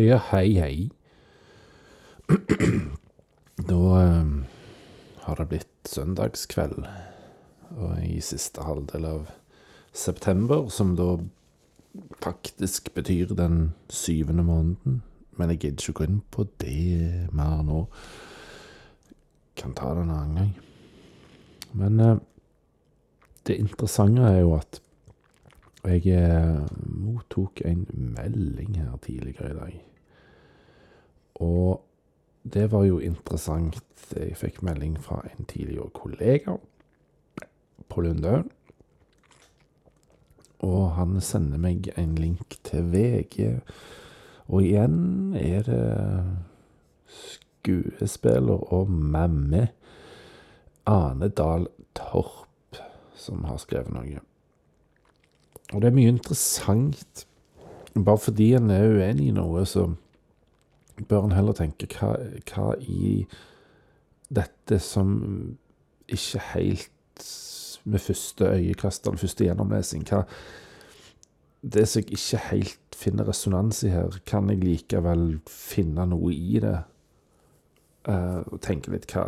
Ja, hei, hei. Da eh, har det blitt søndagskveld, og i siste halvdel av september, som da faktisk betyr den syvende måneden. Men jeg gidder ikke gå inn på det mer nå. Kan ta det en annen gang. Men eh, det interessante er jo at jeg eh, mottok en melding her tidligere i dag. Og det var jo interessant. Jeg fikk melding fra en tidligere kollega på Lundøen. Og han sender meg en link til VG. Og igjen er det skuespiller og mamme Ane Dahl Torp som har skrevet noe. Og det er mye interessant. Bare fordi en er uenig i noe, så bør en heller tenke hva, hva i dette som ikke helt med første øyekast eller første gjennomlesing hva, Det som jeg ikke helt finner resonans i her, kan jeg likevel finne noe i det? Uh, og tenke litt hva,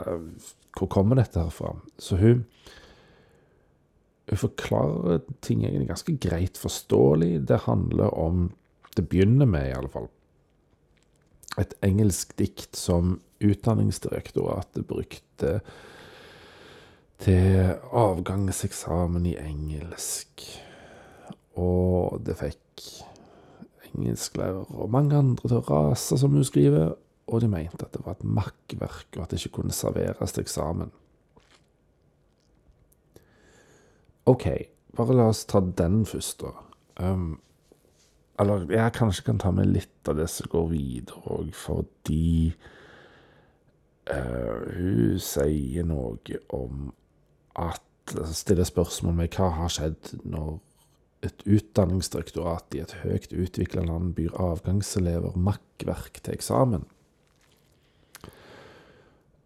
Hvor kommer dette her fra? Så hun hun forklarer ting egentlig ganske greit forståelig. Det handler om Det begynner med, i alle fall, et engelsk dikt som Utdanningsdirektoratet brukte til avgangseksamen i engelsk. Og det fikk engelsklærer og mange andre til å rase, som hun skriver, og de mente at det var et makkverk, og at det ikke kunne serveres til eksamen. OK, bare la oss ta den først, da. Um, eller jeg kanskje kan ta med litt av det som går videre òg, fordi uh, hun sier noe om at altså Stiller spørsmål ved hva har skjedd når et utdanningsdirektorat i et høyt utvikla land byr avgangselever makkverk til eksamen.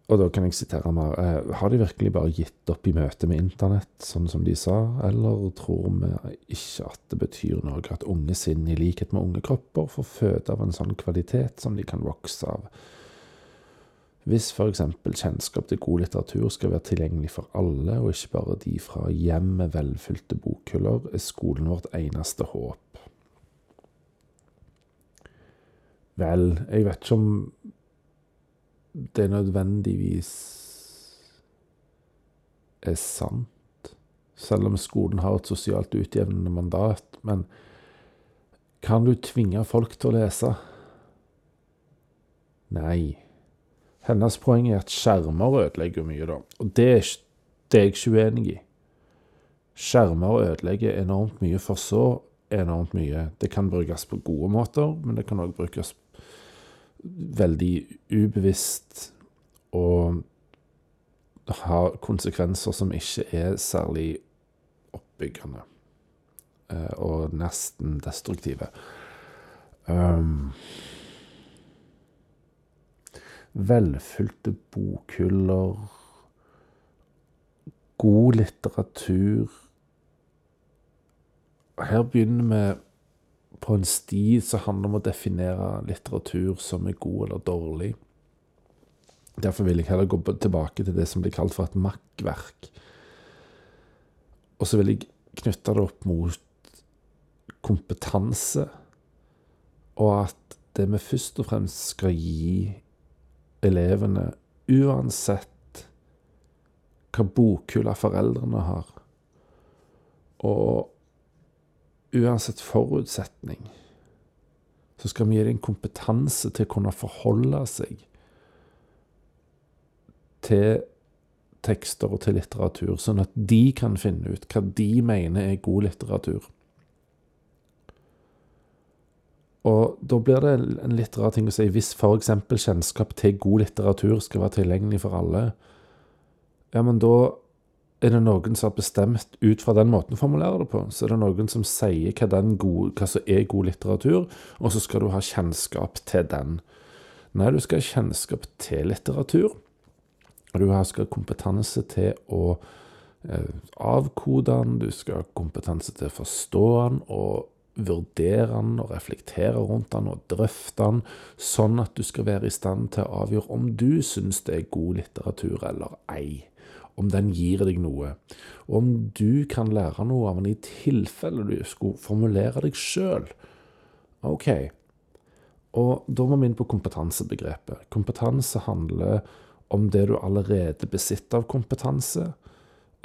Og da kan jeg sitere mer. Eh, har de virkelig bare gitt opp i møte med internett, sånn som de sa, eller tror vi ikke at det betyr noe at unge sinn, i likhet med unge kropper, får føde av en sånn kvalitet som de kan vokse av? Hvis f.eks. kjennskap til god litteratur skal være tilgjengelig for alle, og ikke bare de fra hjem med velfylte bokhyller, er skolen vårt eneste håp. Vel, jeg vet ikke om det nødvendigvis er sant, selv om skolen har et sosialt utjevnende mandat. Men kan du tvinge folk til å lese? Nei. Hennes poeng er at skjermer ødelegger mye, da. Og det er, jeg ikke uenig i. Skjermer ødelegger enormt mye, for så enormt mye. Det kan brukes på gode måter, men det kan òg brukes veldig ubevisst og har konsekvenser som ikke er særlig oppbyggende. Eh, og nesten destruktive. Um, velfylte bokhyller, god litteratur Her begynner vi på en sti som handler om å definere litteratur som er god eller dårlig. Derfor vil jeg heller gå tilbake til det som blir kalt for et makkverk. Og så vil jeg knytte det opp mot kompetanse, og at det vi først og fremst skal gi elevene, uansett hva bokhylla foreldrene har, og uansett forutsetning, så skal vi gi dem kompetanse til å kunne forholde seg til tekster og til litteratur, sånn at de kan finne ut hva de mener er god litteratur. Og da blir det en litt rar ting å si hvis f.eks. kjennskap til god litteratur skal være tilgjengelig for alle, ja, men da er det noen som har bestemt ut fra den måten å formulere det på. Så er det noen som sier hva, gode, hva, som er god litteratur, og så skal du ha kjennskap til den. Nei, du skal ha kjennskap til litteratur. Du skal ha kompetanse til å eh, avkode den, du skal ha kompetanse til å forstå den, og vurdere den og reflektere rundt den og drøfte den, sånn at du skal være i stand til å avgjøre om du syns det er god litteratur eller ei. Om den gir deg noe. Og om du kan lære noe av den i tilfelle du skulle formulere deg sjøl. Ok. Og da må vi inn på kompetansebegrepet. Kompetanse handler om det du allerede besitter av kompetanse.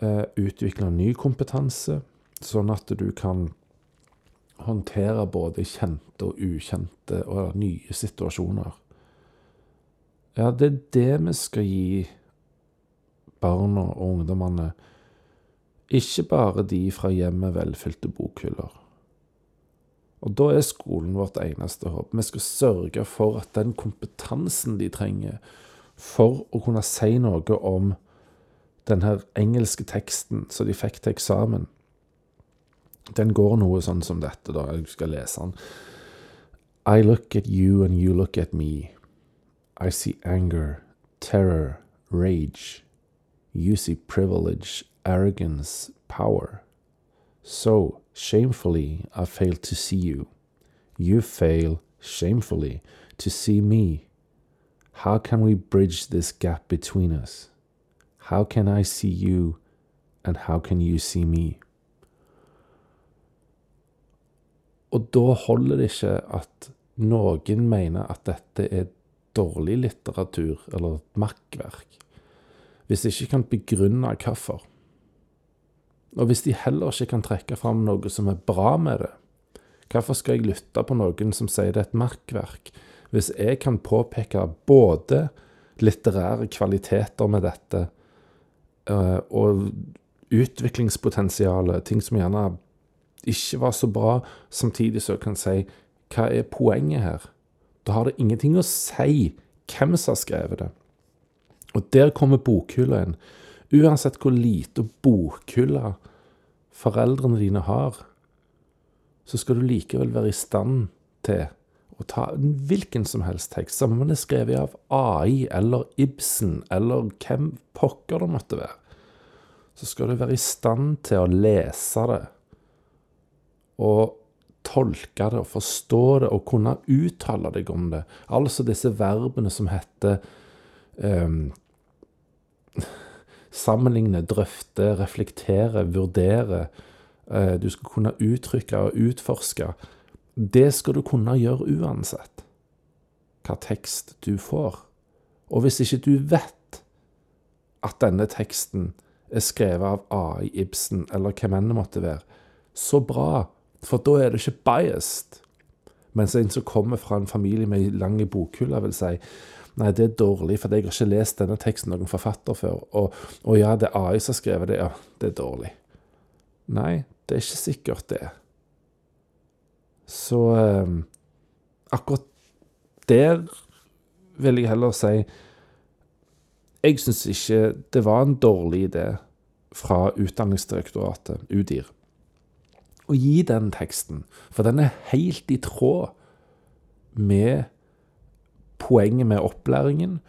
Uh, utvikle ny kompetanse, sånn at du kan håndtere både kjente og ukjente og nye situasjoner. Ja, det er det vi skal gi barna og ungdommene, ikke bare de fra hjem med velfylte bokhyller. Og da er skolen vårt eneste håp. Vi skal sørge for at den kompetansen de trenger for å kunne si noe om denne engelske teksten som de fikk til eksamen, den går noe sånn som dette, da. Jeg skal lese den. I look at you and you look at me. I see anger, terror, rage. You see privilege, arrogance, power. So, shamefully, I fail to see you. You fail, shamefully, to see me. How can we bridge this gap between us? How can I see you, and how can you see me? Og da holder det ikke at noen mener at dette er dårlig litteratur eller makkverk, hvis de ikke kan begrunne hvorfor. Og hvis de heller ikke kan trekke fram noe som er bra med det, hvorfor skal jeg lytte på noen som sier det er et merkverk, hvis jeg kan påpeke både litterære kvaliteter med dette eh, og utviklingspotensialet, ting som gjerne ikke var så bra, samtidig så kan si hva er poenget her? Da har det ingenting å si hvem som har skrevet det. Og der kommer bokhylla inn. Uansett hvor lite bokhylle foreldrene dine har, så skal du likevel være i stand til å ta en hvilken som helst tekst, samme om den er skrevet av AI eller Ibsen eller hvem pokker det måtte være, så skal du være i stand til å lese det og tolke det og forstå det og kunne uttale deg om det. Altså disse verbene som heter um, Sammenligne, drøfte, reflektere, vurdere. Uh, du skal kunne uttrykke og utforske. Det skal du kunne gjøre uansett hva tekst du får. Og hvis ikke du vet at denne teksten er skrevet av AI, Ibsen eller hvem enn det måtte være, så bra for da er det ikke biased. Mens en som kommer fra en familie med lang bokhylle, vil si Nei, det er dårlig, for jeg har ikke lest denne teksten noen forfatter før. Og, og ja, det er AI som har skrevet det. Ja, det er dårlig. Nei, det er ikke sikkert det. Så eh, akkurat der vil jeg heller si Jeg syns ikke det var en dårlig idé fra Utdanningsdirektoratet, UDIR å gi den teksten, for den er helt i tråd med poenget med opplæringen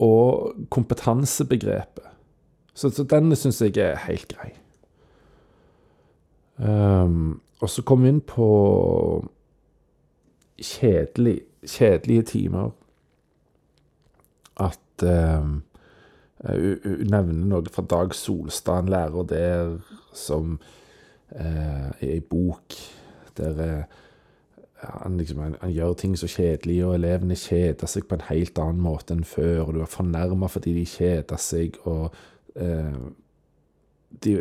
og kompetansebegrepet. Så, så den syns jeg er helt grei. Um, og så kom vi inn på kjedelig, kjedelige timer. At um, Hun nevner noe fra Dag Solstad, en lærer der som er i bok der eh, han, liksom, han, han, gjør ting så kjedelig, og elevene kjeder seg på en helt annen måte enn før, og du er fornærma fordi de kjeder seg, og eh, de,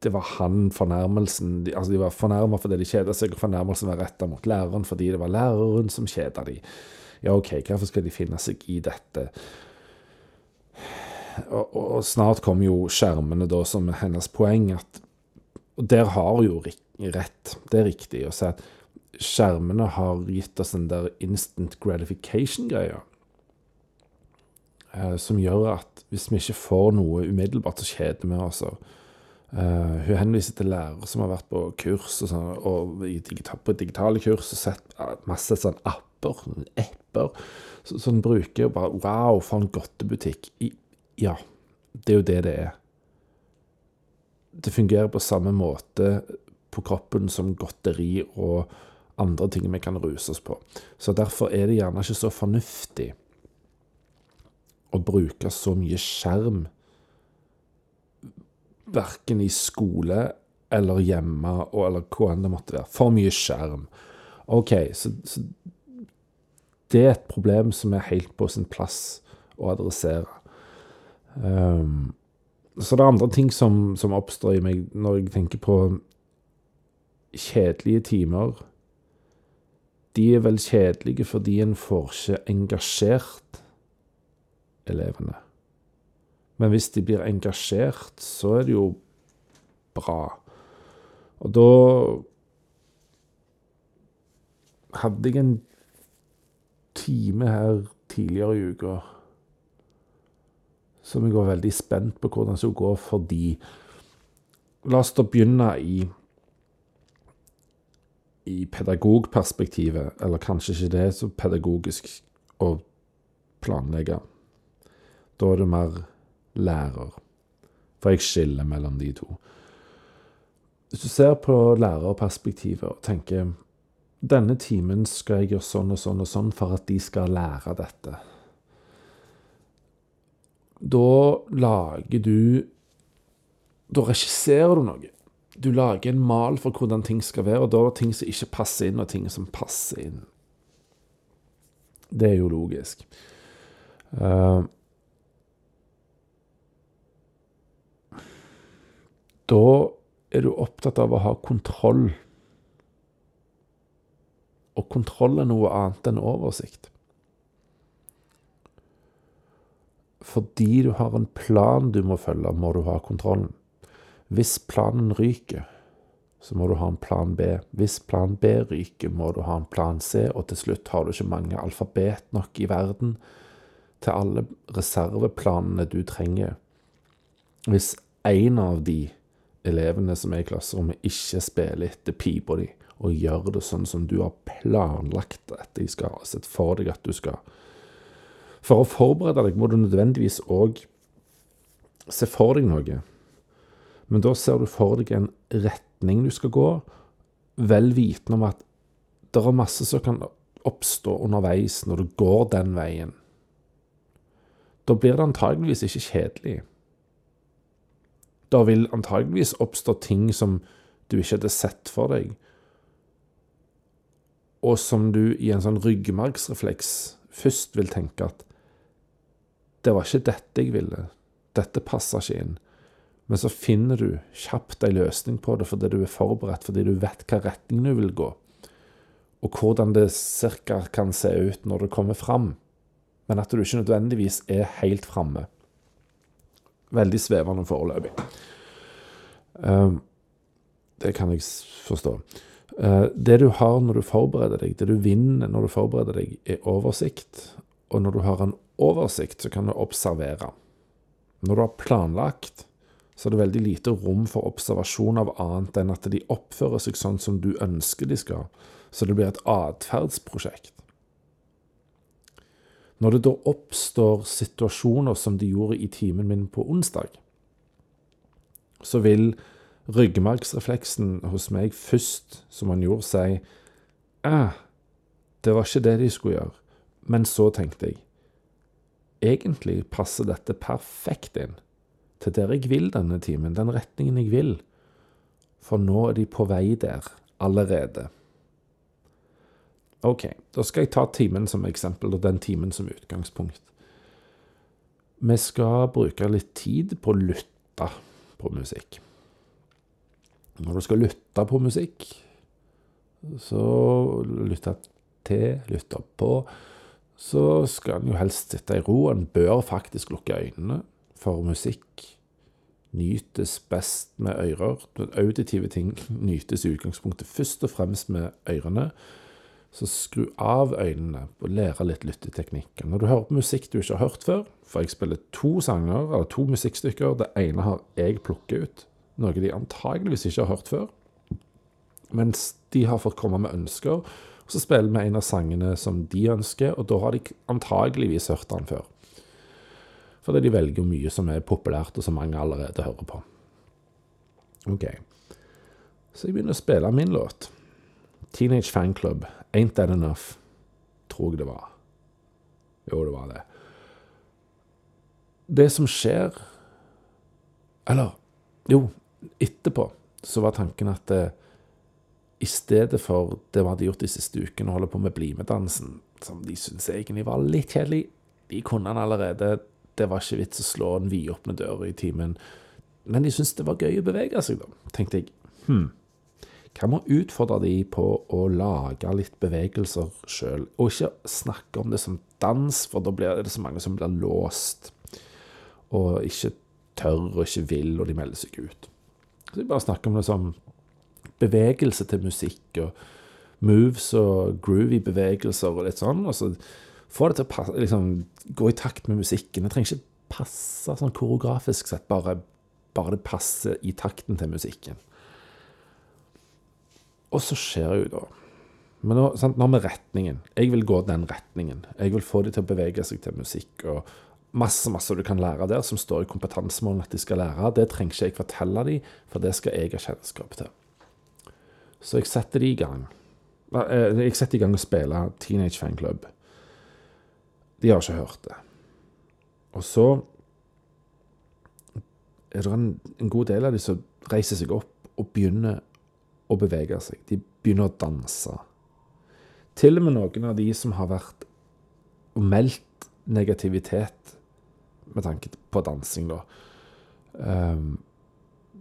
det var han fornærmelsen de, Altså, de var fornærma fordi de kjeda seg, og fornærmelsen var retta mot læreren fordi det var læreren som kjeda de. Ja, OK, hvorfor skal de finne seg i dette? Og, og, og snart kom jo skjermene, da, som er hennes poeng, at og der har jo rett, det er riktig å si at skjermene har gitt oss den der instant gratification-greia. Eh, som gjør at hvis vi ikke får noe umiddelbart, så kjeder vi oss. Uh, hun henviser til lærere som har vært på kurs og, sånn, og digital, på digitale kurs og sett masse sånn apper, apper som så bruker. og bare Wow, for en godtebutikk. ja, det er jo det det er det fungerer på samme måte på kroppen som godteri og andre ting vi kan ruse oss på. Så derfor er det gjerne ikke så fornuftig å bruke så mye skjerm, verken i skole eller hjemme, og, eller hva enn det måtte være. For mye skjerm. OK, så, så det er et problem som er helt på sin plass å adressere. Um, så det er andre ting som, som, oppstår i meg når jeg tenker på kjedelige timer. De er vel kjedelige fordi en får ikke engasjert elevene. Men hvis de blir engasjert, så er det jo bra. Og da hadde jeg en time her tidligere i uka som jeg var veldig spent på hvordan det skulle gå, fordi La oss da begynne i i pedagogperspektivet, eller kanskje ikke det er så pedagogisk å planlegge. Da er du mer lærer, for jeg skiller mellom de to. Hvis du ser på lærerperspektivet og tenker denne timen skal jeg gjøre sånn og sånn og sånn for at de skal lære dette. Da lager du Da regisserer du noe. Du lager en mal for hvordan ting skal være, og da er det ting som ikke passer inn, og ting som passer inn. Det er jo logisk. Uh, da er du opptatt av å ha kontroll og kontroll er noe annet enn oversikt. Fordi du har en plan du må følge, må du ha kontrollen. Hvis planen ryker, så må du ha en plan B. Hvis plan B ryker, må du ha en plan C, og til slutt har du ikke mange alfabet nok i verden til alle reserveplanene du trenger. Hvis én av de elevene som er i klasserommet, ikke spiller etter pipa di, og gjør det sånn som du har planlagt at de skal, sett for deg at du skal. For å forberede deg må du nødvendigvis òg se for deg noe. Men da ser du for deg en retning du skal gå, vel vitende om at det er masse som kan oppstå underveis når du går den veien. Da blir det antageligvis ikke kjedelig. Da vil antageligvis oppstå ting som du ikke hadde sett for deg, og som du i en sånn ryggmargsrefleks først vil tenke at det var ikke dette jeg ville, dette passer ikke inn. Men så finner du kjapt ei løsning på det fordi du er forberedt, fordi du vet hva retning du vil gå, og hvordan det cirka kan se ut når det kommer fram, men at du ikke nødvendigvis er helt framme. Veldig svevende foreløpig. Um, det kan jeg forstå. Eh, det du har når du forbereder deg, det du vinner når du forbereder deg, er oversikt. Og når du har en oversikt, så kan du observere. Når du har planlagt, så er det veldig lite rom for observasjon av annet enn at de oppfører seg sånn som du ønsker de skal. Så det blir et atferdsprosjekt. Når det da oppstår situasjoner som de gjorde i timen min på onsdag, så vil ryggmargsrefleksen hos meg først, som han gjorde, si eh, det var ikke det de skulle gjøre. Men så tenkte jeg egentlig passer dette perfekt inn til der jeg vil denne timen, den retningen jeg vil. For nå er de på vei der allerede. OK, da skal jeg ta timen som eksempel, og den timen som utgangspunkt. Vi skal bruke litt tid på å lytte på musikk når du skal lytte på musikk, så lytte til, lytte på, så skal en jo helst sitte i ro. En bør faktisk lukke øynene, for musikk nytes best med ører. Auditive ting nytes i utgangspunktet først og fremst med ørene. Så skru av øynene og lære litt lytteteknikker. Når du hører på musikk du ikke har hørt før, for jeg spiller to sanger, eller to musikkstykker, det ene har jeg plukket ut, noe de antageligvis ikke har hørt før. Mens de har fått komme med ønsker, så spiller vi en av sangene som de ønsker, og da har de antageligvis hørt den før. Fordi de velger mye som er populært, og som mange allerede hører på. Ok. Så jeg begynner å spille min låt. Teenage Fan Club, Ain't That Enough, tror jeg det var. Jo, det var det. Det som skjer Eller, jo, etterpå så var tanken at det, i stedet for det vi hadde gjort de siste ukene, å holde på med BlimE-dansen, som de syntes egentlig var litt kjedelig De kunne den allerede. Det var ikke vits å slå en vidåpne dører i timen. Men de syntes det var gøy å bevege seg, da. Tenkte jeg hm, Hva med å utfordre de på å lage litt bevegelser sjøl, og ikke snakke om det som dans, for da blir det så mange som blir låst, og ikke tør og ikke vil, og de melder seg ut. Så jeg bare snakker om det som bevegelse til musikk, og moves og groovy bevegelser og litt sånn, og så få det til å passe, liksom, gå i takt med musikken. Det trenger ikke passe sånn koreografisk sett, bare, bare det passer i takten til musikken. Og så skjer jo da Men nå, sant, nå med retningen. Jeg vil gå den retningen. Jeg vil få dem til å bevege seg til musikk. og Masse masse du kan lære der, som står i kompetansemålene at de skal lære. Det trenger ikke jeg fortelle dem, for det skal jeg ha kjennskap til. Så jeg setter de i gang. Eh, jeg setter i gang å spille Teenage Fan Club. De har ikke hørt det. Og så er det en, god del av de som reiser seg opp og begynner å bevege seg. De begynner å danse. Til og med noen av de som har vært og meldt negativitet med tanke på dansing, da, um,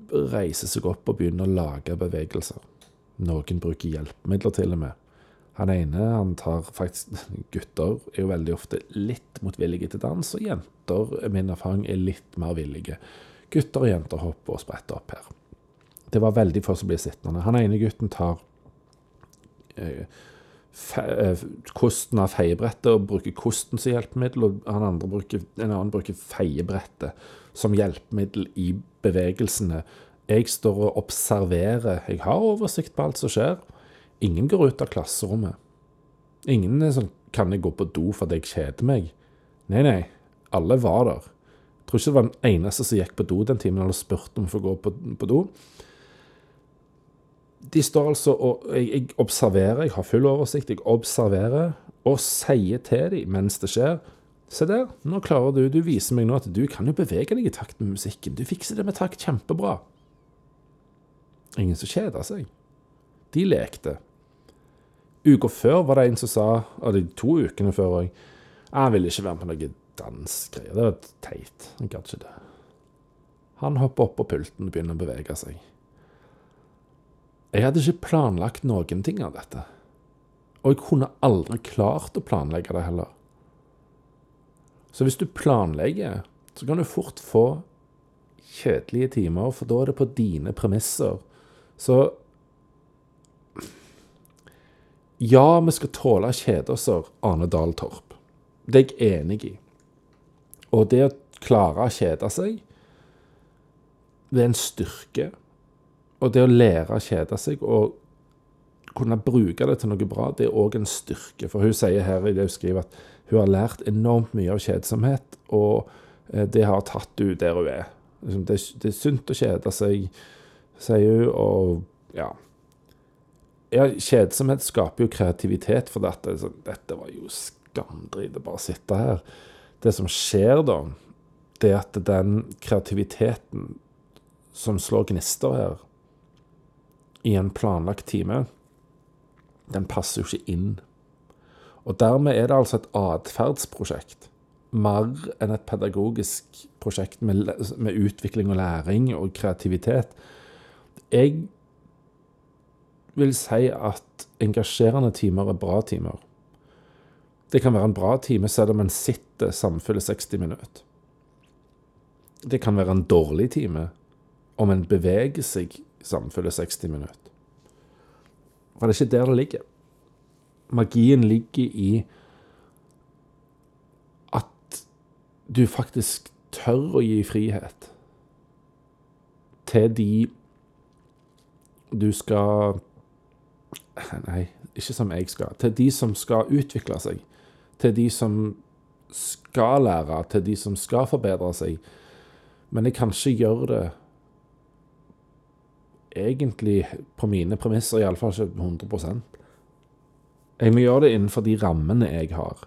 reiser seg opp og begynner å lage bevegelser. Noen bruker hjelpemidler til og med. Han ene han tar faktisk Gutter er jo veldig ofte litt motvillige til dans, og jenter, min erfaring, er litt mer villige. Gutter og jenter hopper og spretter opp her. Det var veldig få som ble sittende. Han ene gutten tar eh, eh, kosten av feiebrettet og bruker kosten som hjelpemiddel, og han bruker, en annen bruker feiebrettet som hjelpemiddel i bevegelsene. Jeg står og observerer. Jeg har oversikt på alt som skjer. Ingen går ut av klasserommet. Ingen er sånn Kan jeg gå på do fordi jeg kjeder meg? Nei, nei. Alle var der. Jeg tror ikke det var den eneste som gikk på do den timen eller spurte om å få gå på, på do de står altså og jeg, jeg, observerer, jeg har full oversikt, jeg observerer og sier til dem mens det skjer Se der, nå klarer du Du viser meg nå at du kan jo bevege deg i takt med musikken. Du fikser det med takt kjempebra. Ingen som kjeder seg. De lekte. Uka før var det en som sa, og de to ukene før òg, han ville ikke være med på noe dansgreier. Det var teit. Han gadd ikke det. Han hopper opp på pulten og begynner å bevege seg. Jeg hadde ikke planlagt noen ting av dette. Og jeg kunne aldri klart å planlegge det heller. Så hvis du planlegger, så kan du fort få kjedelige timer, for da er det på dine premisser. Så Ja, vi skal tåle å kjede oss, Ane Dahl Torp. Det er jeg enig i. Og det å klare å kjede seg, det er en styrke. Og det å lære å kjede seg og kunne bruke det til noe bra, det er òg en styrke. For hun sier her i det hun skriver, at hun har lært enormt mye av kjedsomhet, og eh, det har tatt henne der hun er. Liksom, det er sunt å kjede seg, sier hun, og ja. Ja kjedsomhet skaper jo kreativitet, for dette, dette var jo skamdrit å bare sitte her. Det som skjer da, det er at den kreativiteten som slår gnister her, i en planlagt time, den passer jo ikke inn. Og dermed er det altså et atferdsprosjekt. Mer enn et pedagogisk prosjekt med, med, utvikling og læring og kreativitet. Jeg vil si at engasjerende timer er bra timer. Det kan være en bra time selv om en sitter samfunnet 60 minutter. Det kan være en dårlig time om en beveger seg samfunnet 60 minutter. For det er ikke der det ligger. Magien ligger i at du faktisk tør å gi frihet til de du skal Nei, ikke som jeg skal. Til de som skal utvikle seg. Til de som skal lære. Til de som skal forbedre seg. Men jeg kan ikke gjøre det egentlig på mine premisser, iallfall ikke 100% Jeg må gjøre det innenfor de rammene jeg har,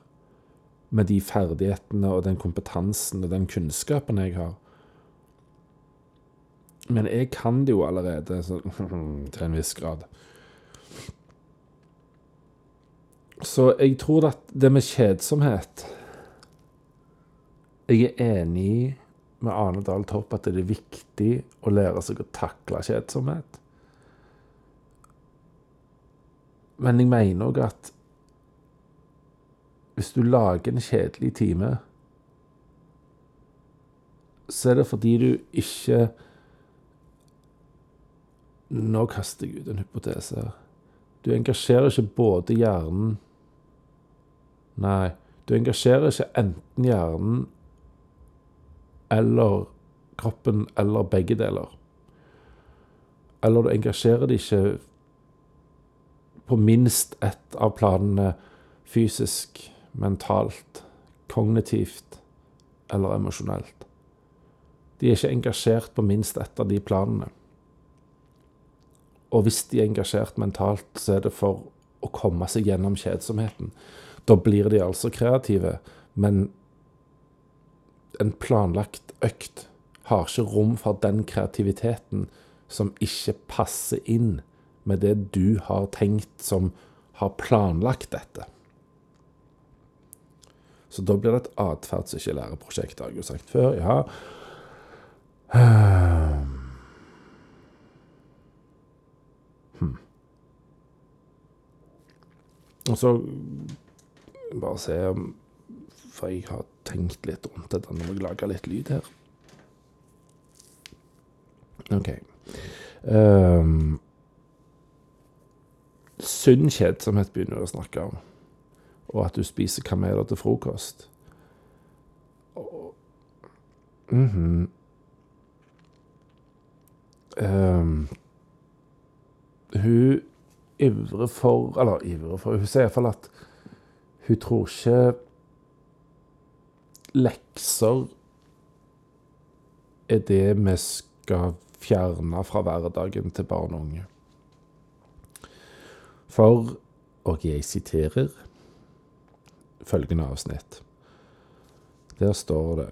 med de ferdighetene og den kompetansen og den kunnskapen jeg har. Men jeg kan det jo allerede så, til en viss grad. Så jeg tror at det med kjedsomhet Jeg er enig med Ane Dahl Torp at det er viktig å lære seg å takle kjedsomhet. Men jeg mener òg at hvis du lager en kjedelig time, så er det fordi du ikke Nå kaster jeg ut en hypotese. Du engasjerer ikke både hjernen Nei, du engasjerer ikke enten hjernen eller kroppen eller begge deler. Eller du engasjerer det ikke på minst ett av planene fysisk, mentalt, kognitivt eller emosjonelt. De er ikke engasjert på minst ett av de planene. Og hvis de er engasjert mentalt, så er det for å komme seg gjennom kjedsomheten. Da blir de altså kreative, men en planlagt økt har ikke rom for den kreativiteten som ikke passer inn med det du har tenkt som har planlagt dette. Så da blir det et atferds- ikke læreprosjekt, har jeg jo sagt før. Ja. Hmm. Og så bare se om For jeg har tenkt litt rundt dette. Nå må jeg lage litt lyd her. OK. Um, sunn kjedsomhet begynner du å snakke om. Og at du spiser kameler til frokost. Og, mm -hmm. um, hun ivrer for Eller ivrer for Hun sier iallfall at hun tror ikke lekser er det vi skal fjerne fra hverdagen til barn og unge. For, og jeg siterer følgende avsnitt. Der står det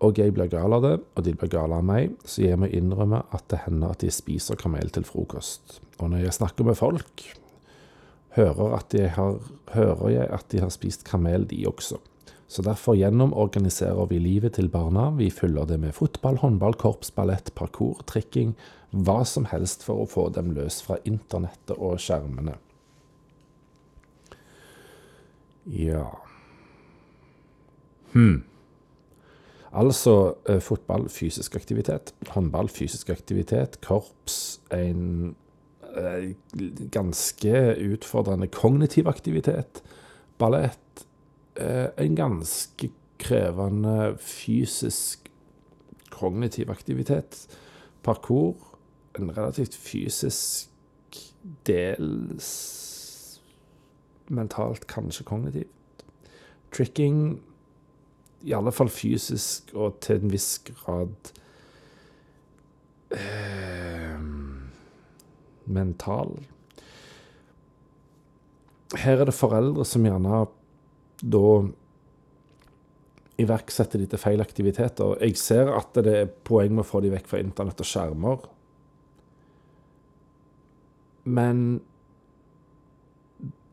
Og jeg blir gal av det, og de blir gale av meg, så jeg må innrømme at det hender at de spiser kamel til frokost. Og når jeg snakker med folk, hører, jeg har, hører jeg at de har spist kamel, de også. Så derfor gjennomorganiserer vi livet til barna. Vi fyller det med fotball, håndball, korps, ballett, parkour, trikking, hva som helst for å få dem løs fra internettet og skjermene. Ja Hm. Altså eh, fotball, fysisk aktivitet. Håndball, fysisk aktivitet. Korps, en Eh, ganske utfordrende kognitiv aktivitet. Ballett eh, en ganske krevende fysisk kognitiv aktivitet. Parkour en relativt fysisk dels mentalt, kanskje kognitivt. Tricking i alle fall fysisk og til en viss grad eh, mental. Her er det foreldre som gjerne da iverksetter de til feil aktiviteter. Jeg ser at det er poeng med å få de vekk fra internett og skjermer. Men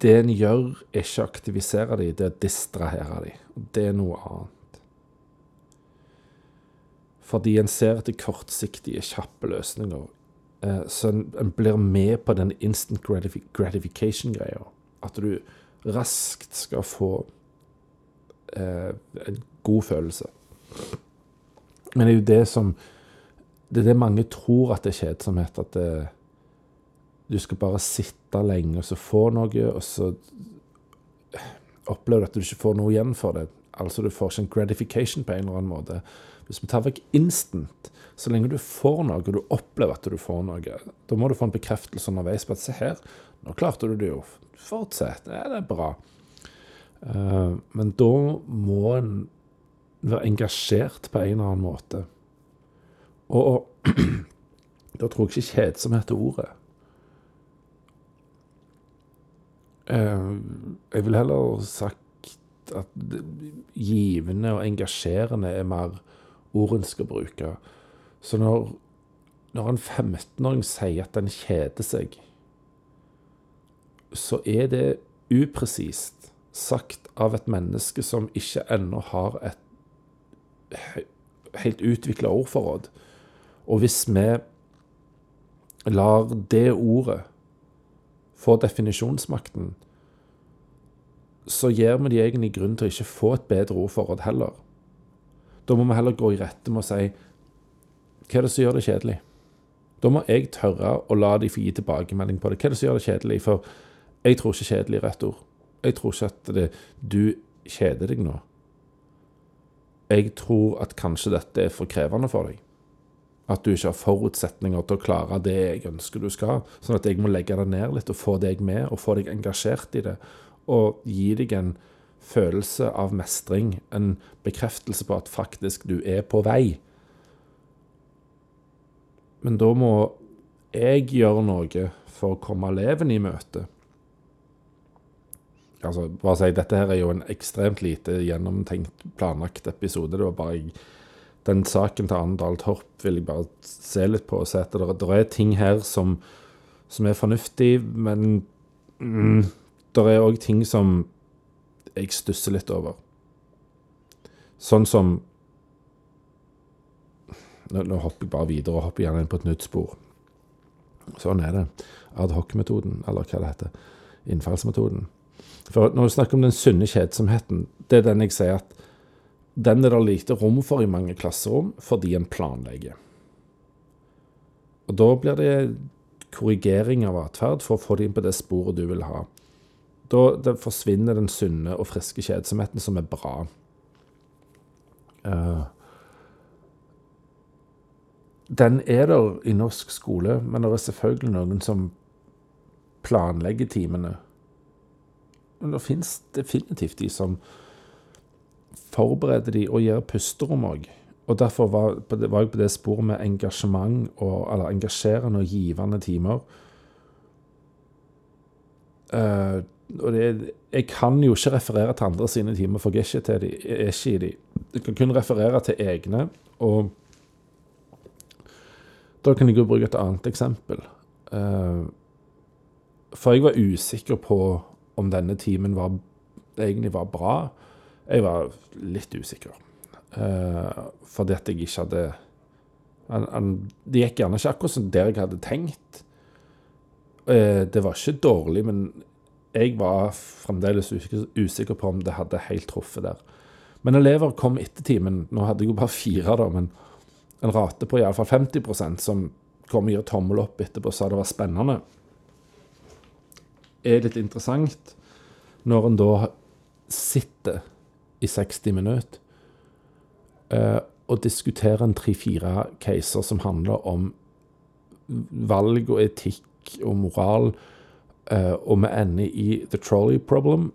det en gjør, er ikke å aktivisere de, det er å distrahere de. Det er noe annet. Fordi en ser etter kortsiktige, kjappe løsninger. Eh, så en blir med på den instant gratification-greia. At du raskt skal få eh, en god følelse. Men det er jo det som Det er det mange tror at det er kjedsomhet. At det, du skal bare sitte lenge og så få noe, og så opplever du at du ikke får noe igjen for det. Altså du får ikke en gratification på en eller annen måte. Hvis vi tar vekk instant, så lenge du får noe, og du opplever at du får noe, da må du få en bekreftelse underveis på at se her, nå klarte du det jo. Fortsett. Ja, det er bra. Uh, men da må en være engasjert på en eller annen måte. Og da tror jeg ikke kjedsomhet er ordet. Eh, jeg vil heller sagt at givende og engasjerende er mer ord en skal bruke. Så når, når en 15-åring sier at den kjeder seg, så er det upresist sagt av et menneske som ikke ennå har et helt utvikla ordforråd. Og hvis vi lar det ordet få definisjonsmakten, så gir vi de egentlig grunn til å ikke få et bedre ordforråd heller. Da må vi heller gå i rette med å si hva er det som gjør det kjedelig? Da må jeg tørre å la de få gi tilbakemelding på det. Hva er det som gjør det kjedelig? For jeg tror ikke kjedelig er rett ord. Jeg tror ikke at det, du kjeder deg nå. Jeg tror at kanskje dette er for krevende for deg. At du ikke har forutsetninger til å klare det jeg ønsker du skal. Sånn at jeg må legge det ned litt og få deg med, og få deg engasjert i det. Og gi deg en følelse av mestring, en bekreftelse på at faktisk du er på vei. Men da må jeg gjøre noe for å komme eleven i møte altså, bare si, Dette her er jo en ekstremt lite gjennomtenkt, planlagt episode. Det var bare jeg, Den saken til Arendal Torp vil jeg bare se litt på og se at det, det er ting her som, som er fornuftig, men mm, det er òg ting som jeg stusser litt over. Sånn som nå, nå, hopper jeg bare videre og hopper gjerne inn på et nytt spor. Sånn er det. Adhoc-metoden, eller hva det heter. Innfallsmetoden. For når vi snakker om den sunne kjedsomheten, det er den jeg sier at den er det lite rom for i mange klasserom fordi en planlegger. Og da blir det korrigering av atferd for å få inn på det sporet du vil ha. Da forsvinner den sunne og friske kjedsomheten, som er bra. Uh, den er der i norsk skole, men det er selvfølgelig noen som planlegger timene men det fins definitivt de som forbereder de og gir pusterom òg. Og derfor var, var, jeg på det sporet med engasjement, og, eller engasjerende og givende timer. Uh, og det, jeg kan jo ikke referere til andre sine timer, for jeg er ikke, de, er ikke i de. Jeg kan kun referere til egne. Og da kan jeg jo bruke et annet eksempel. Uh, for jeg var usikker på om denne timen var, egentlig var bra. Jeg var litt usikker. Uh, fordi at jeg ikke hadde Det gikk gjerne ikke akkurat som der jeg hadde tenkt. Uh, det var ikke dårlig, men jeg var fremdeles usikker, på om det hadde helt truffet der. Men elever kom etter timen. Nå hadde jeg jo bare fire, da, men en rate på iallfall 50% som kom og gir tommel opp etterpå og sa det var spennende er litt interessant når en da sitter i 60 minutter eh, og diskuterer en tre-fire caser som handler om valg og etikk og moral, eh, og vi ender i the trolley problem.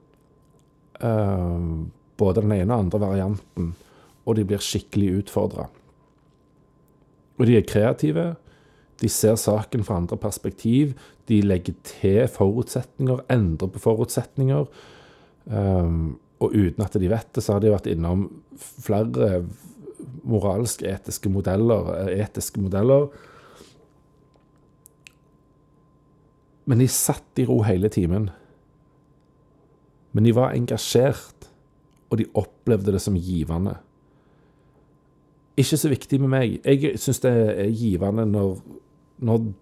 Uh, både den ene og andre varianten, og de blir skikkelig utfordra. Og de er kreative. De ser saken fra andre perspektiv. De legger til forutsetninger, endrer på forutsetninger. Um, og uten at de vet det, så har de vært innom flere moralske, etiske modeller, etiske modeller. Men de satt i ro hele timen. Men de var engasjert, og de opplevde det som givende. Ikke så viktig med meg. Jeg syns det er givende når når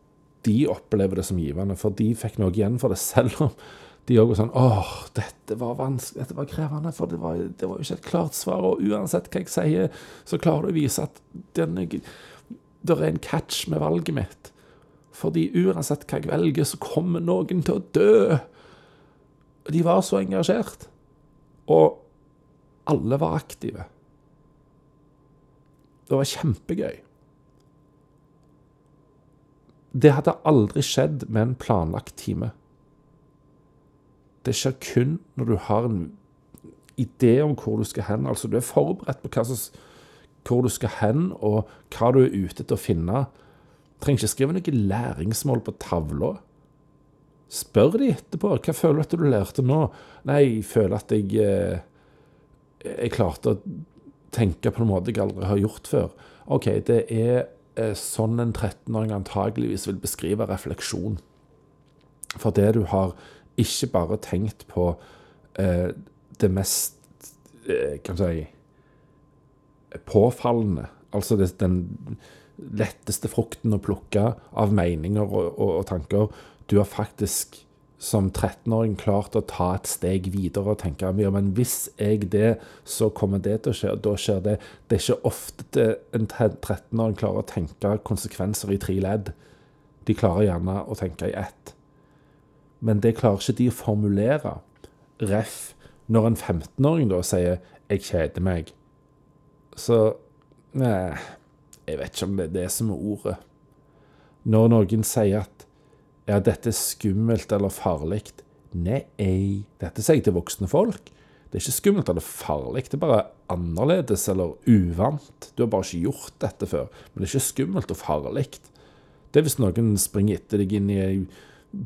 de opplever det som givende, for de fikk noe igjen for det, selv om de òg var sånn åh, dette var vanskelig, dette var krevende, for det var, det var jo ikke et klart svar. Og uansett hva jeg sier, så klarer du å vise at denne, det er en catch med valget mitt. Fordi uansett hva jeg velger, så kommer noen til å dø. De var så engasjert. Og alle var aktive. Det var kjempegøy. Det hadde aldri skjedd med en planlagt time. Det skjer kun når du har en idé om hvor du skal hen. Altså, du er forberedt på som, hvor du skal hen, og hva du er ute til å finne. Trenger ikke skrive noe læringsmål på tavla. Spør de etterpå. Hva føler du at du lærte nå? Nei, jeg føler at jeg eh, Jeg klarte å tenke på en måte jeg aldri har gjort før. OK, det er eh, sånn en 13-åring antageligvis vil beskrive refleksjon. For det du har ikke bare tenkt på eh, det mest eh, Kan du si påfallende. Altså det, den letteste frukten å plukke av meninger og, og, og tanker. Du har faktisk som 13-åring klart å ta et steg videre og tenke ja, men hvis jeg det, så kommer det til å skje, og da skjer det. Det er ikke ofte en 13-åring klarer å tenke konsekvenser i tre ledd. De klarer gjerne å tenke i ett. Men det klarer ikke de å formulere. Ref. Når en 15-åring da sier 'jeg kjeder meg', så Nei, jeg vet ikke om det er det som er ordet. Når noen sier at ja, dette er skummelt eller farlig. Nei, dette sier jeg til voksne folk. Det er ikke skummelt eller farlig, det er bare annerledes eller uvant. Du har bare ikke gjort dette før. Men det er ikke skummelt og farlig. Det er hvis noen springer etter deg inn i ei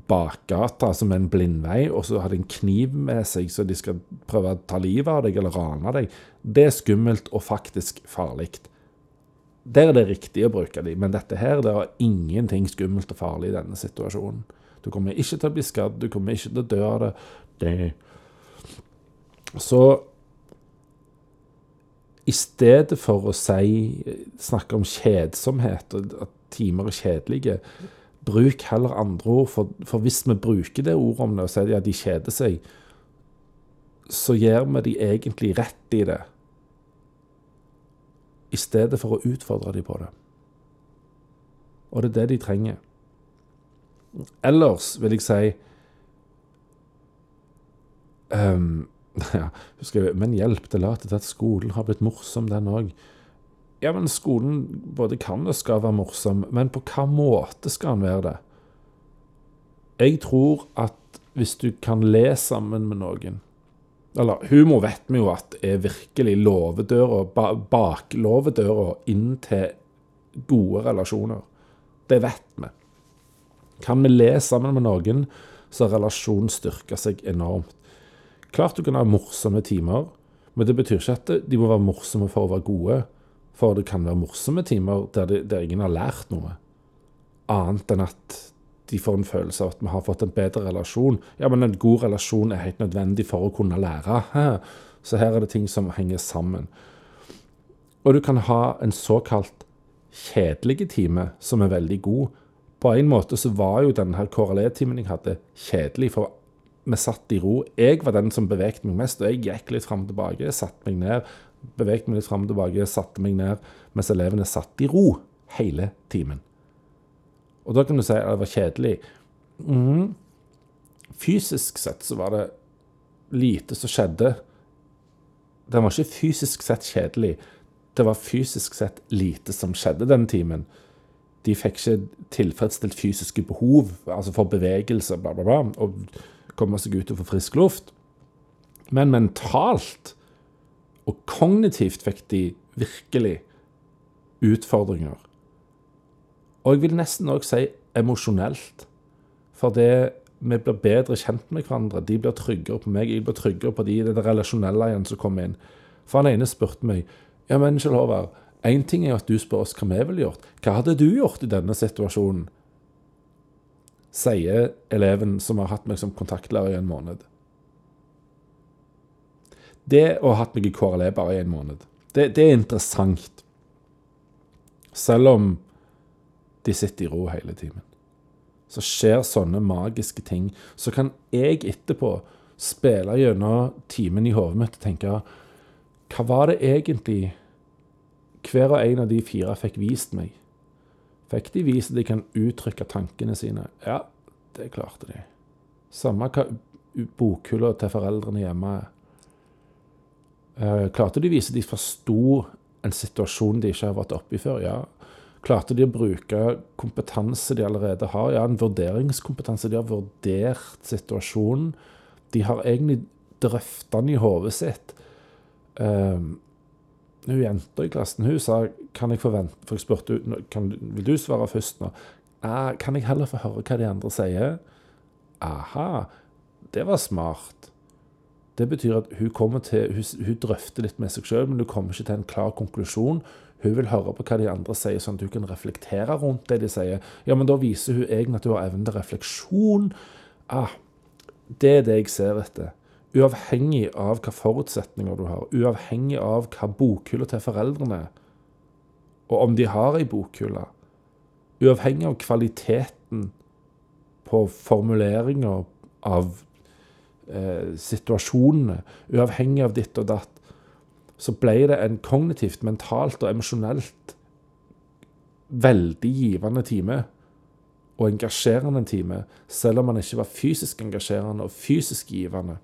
bakgate som en blindvei, og så har de en kniv med seg så de skal prøve å ta livet av deg eller rane deg. Det er skummelt og faktisk farlig. Der er det riktig å bruke de, men dette her, det er ingenting skummelt og farlig i denne situasjonen. Du kommer ikke til å bli skadd, du kommer ikke til å dø av det. det. Så i stedet for å si, snakke om kjedsomhet, og at timer er kjedelige, bruk heller andre ord. For, for hvis vi bruker det ordet om det og sier at ja, de kjeder seg, så gir vi de egentlig rett i det i stedet for å utfordre dem på det. Og det er det de trenger. Ellers vil jeg si um, ja, husker jeg, Men hjelp, det later til at skolen har blitt morsom, den òg. Ja, men skolen både kan og skal være morsom, men på hva måte skal den være det? Jeg tror at hvis du kan le sammen med noen, eller humor vet vi jo at er virkelig låvedøra, baklåvedøra inn til gode relasjoner. Det vet vi. Kan vi le sammen med noen, så har relasjonen styrka seg enormt. Klart du kan ha morsomme timer, men det betyr ikke at de må være morsomme for å være gode. For det kan være morsomme timer der, de, der ingen har lært noe, annet enn at de får en følelse av at vi har fått en bedre relasjon. Ja, men en god relasjon er helt nødvendig for å kunne lære. Så her er det ting som henger sammen. Og du kan ha en såkalt kjedelig time som er veldig god. På en måte så var jo denne her KRLE-timen jeg hadde, kjedelig, for vi satt i ro. Jeg var den som bevegte meg mest, og jeg gikk litt fram og tilbake, satte meg ned, bevegte meg litt fram og tilbake, satte meg ned, mens elevene satt i ro hele timen. Og da kan du si at det var kjedelig. Mm. Fysisk sett så var det lite som skjedde. Den var ikke fysisk sett kjedelig. Det var fysisk sett lite som skjedde den timen. De fikk ikke tilfredsstilt fysiske behov, altså for bevegelse, bla, bla, bla, og komme seg ut og få frisk luft. Men mentalt og kognitivt fikk de virkelig utfordringer. Og jeg vil nesten òg si emosjonelt. For det vi blir bedre kjent med hverandre. De blir tryggere på meg, jeg blir tryggere på de. Det det relasjonelle igjen som kommer inn. For han ene spurte meg ja, men Kjell Håvard, én ting er at du spør oss hva vi ville gjort. Hva hadde du gjort i denne situasjonen? Sier eleven som har hatt meg som kontaktlærer i en måned. Det å ha hatt meg i KRLE bare i en måned, det, det er interessant. Selv om de sitter i ro hele timen. Så skjer sånne magiske ting. Så kan jeg etterpå spille gjennom timen i hodet mitt og tenke Hva var det egentlig hver og en av de fire fikk vist meg? Fikk de vist at de kan uttrykke tankene sine? Ja, det klarte de. Samme hva bokhylla til foreldrene hjemme er. Eh, klarte de å vise at de forsto en situasjon de ikke har vært oppe i før? Ja, Klarte de å bruke kompetanse de allerede har? Ja, en vurderingskompetanse. De har vurdert situasjonen. De har egentlig drøfta den i hodet sitt. um, hun jenta i klassen hun sa kan jeg forvente For jeg spurte kan, vil du svare først nå. Kan jeg heller få høre hva de andre sier? Aha, det var smart. Det betyr at hun til, hun, hun drøfter litt med seg sjøl, men hun kommer ikke til en klar konklusjon. Hun vil høre på hva de andre sier, sånn at hun kan reflektere rundt det de sier. Ja, men da viser hun egentlig at hun har evnen til refleksjon. Ah, det er det jeg ser etter. Uavhengig av hva forutsetninger du har, uavhengig av hva bokhylla til foreldrene er, og om de har ei bokhylle, uavhengig av kvaliteten på formuleringer av eh, situasjonene, uavhengig av ditt og datt, så ble det en kognitivt, mentalt og emosjonelt veldig givende time. Og engasjerende time, selv om man ikke var fysisk engasjerende og fysisk givende.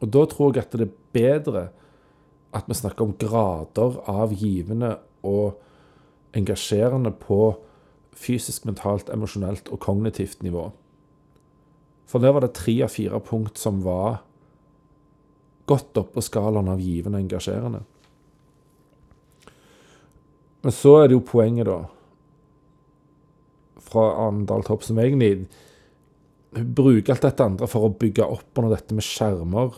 Og da tror jeg at det er bedre at vi snakker om grader av givende og engasjerende på fysisk, mentalt, emosjonelt og kognitivt nivå. For der var det tre av fire punkt som var godt opp på skalaen av givende og engasjerende. Men så er det jo poenget, da, fra Arendal Topp, som egentlig bruker alt dette andre for å bygge opp under dette med skjermer.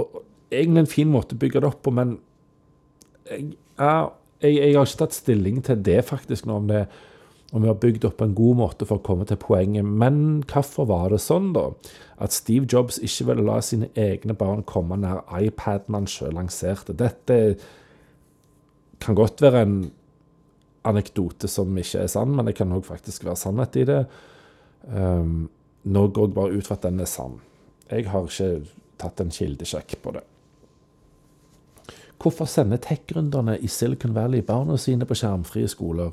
Og Egentlig en fin måte å bygge det opp på, men jeg, jeg, jeg, har ikke tatt stilling til det faktisk nå, om, det, om vi har bygd opp på en god måte for å komme til poenget. Men hvorfor var det sånn, da? At Steve Jobs ikke ville la sine egne barn komme nær iPaden han sjøl lanserte. Dette kan godt være en anekdote som ikke er sann, men det kan òg faktisk være sannhet i det. Um, nå går jeg bare ut fra at den er sann. Jeg har ikke tatt en kildesjekk på det. Hvorfor sender tech-gründerne i Silicon Valley barna sine på skjermfrie skoler?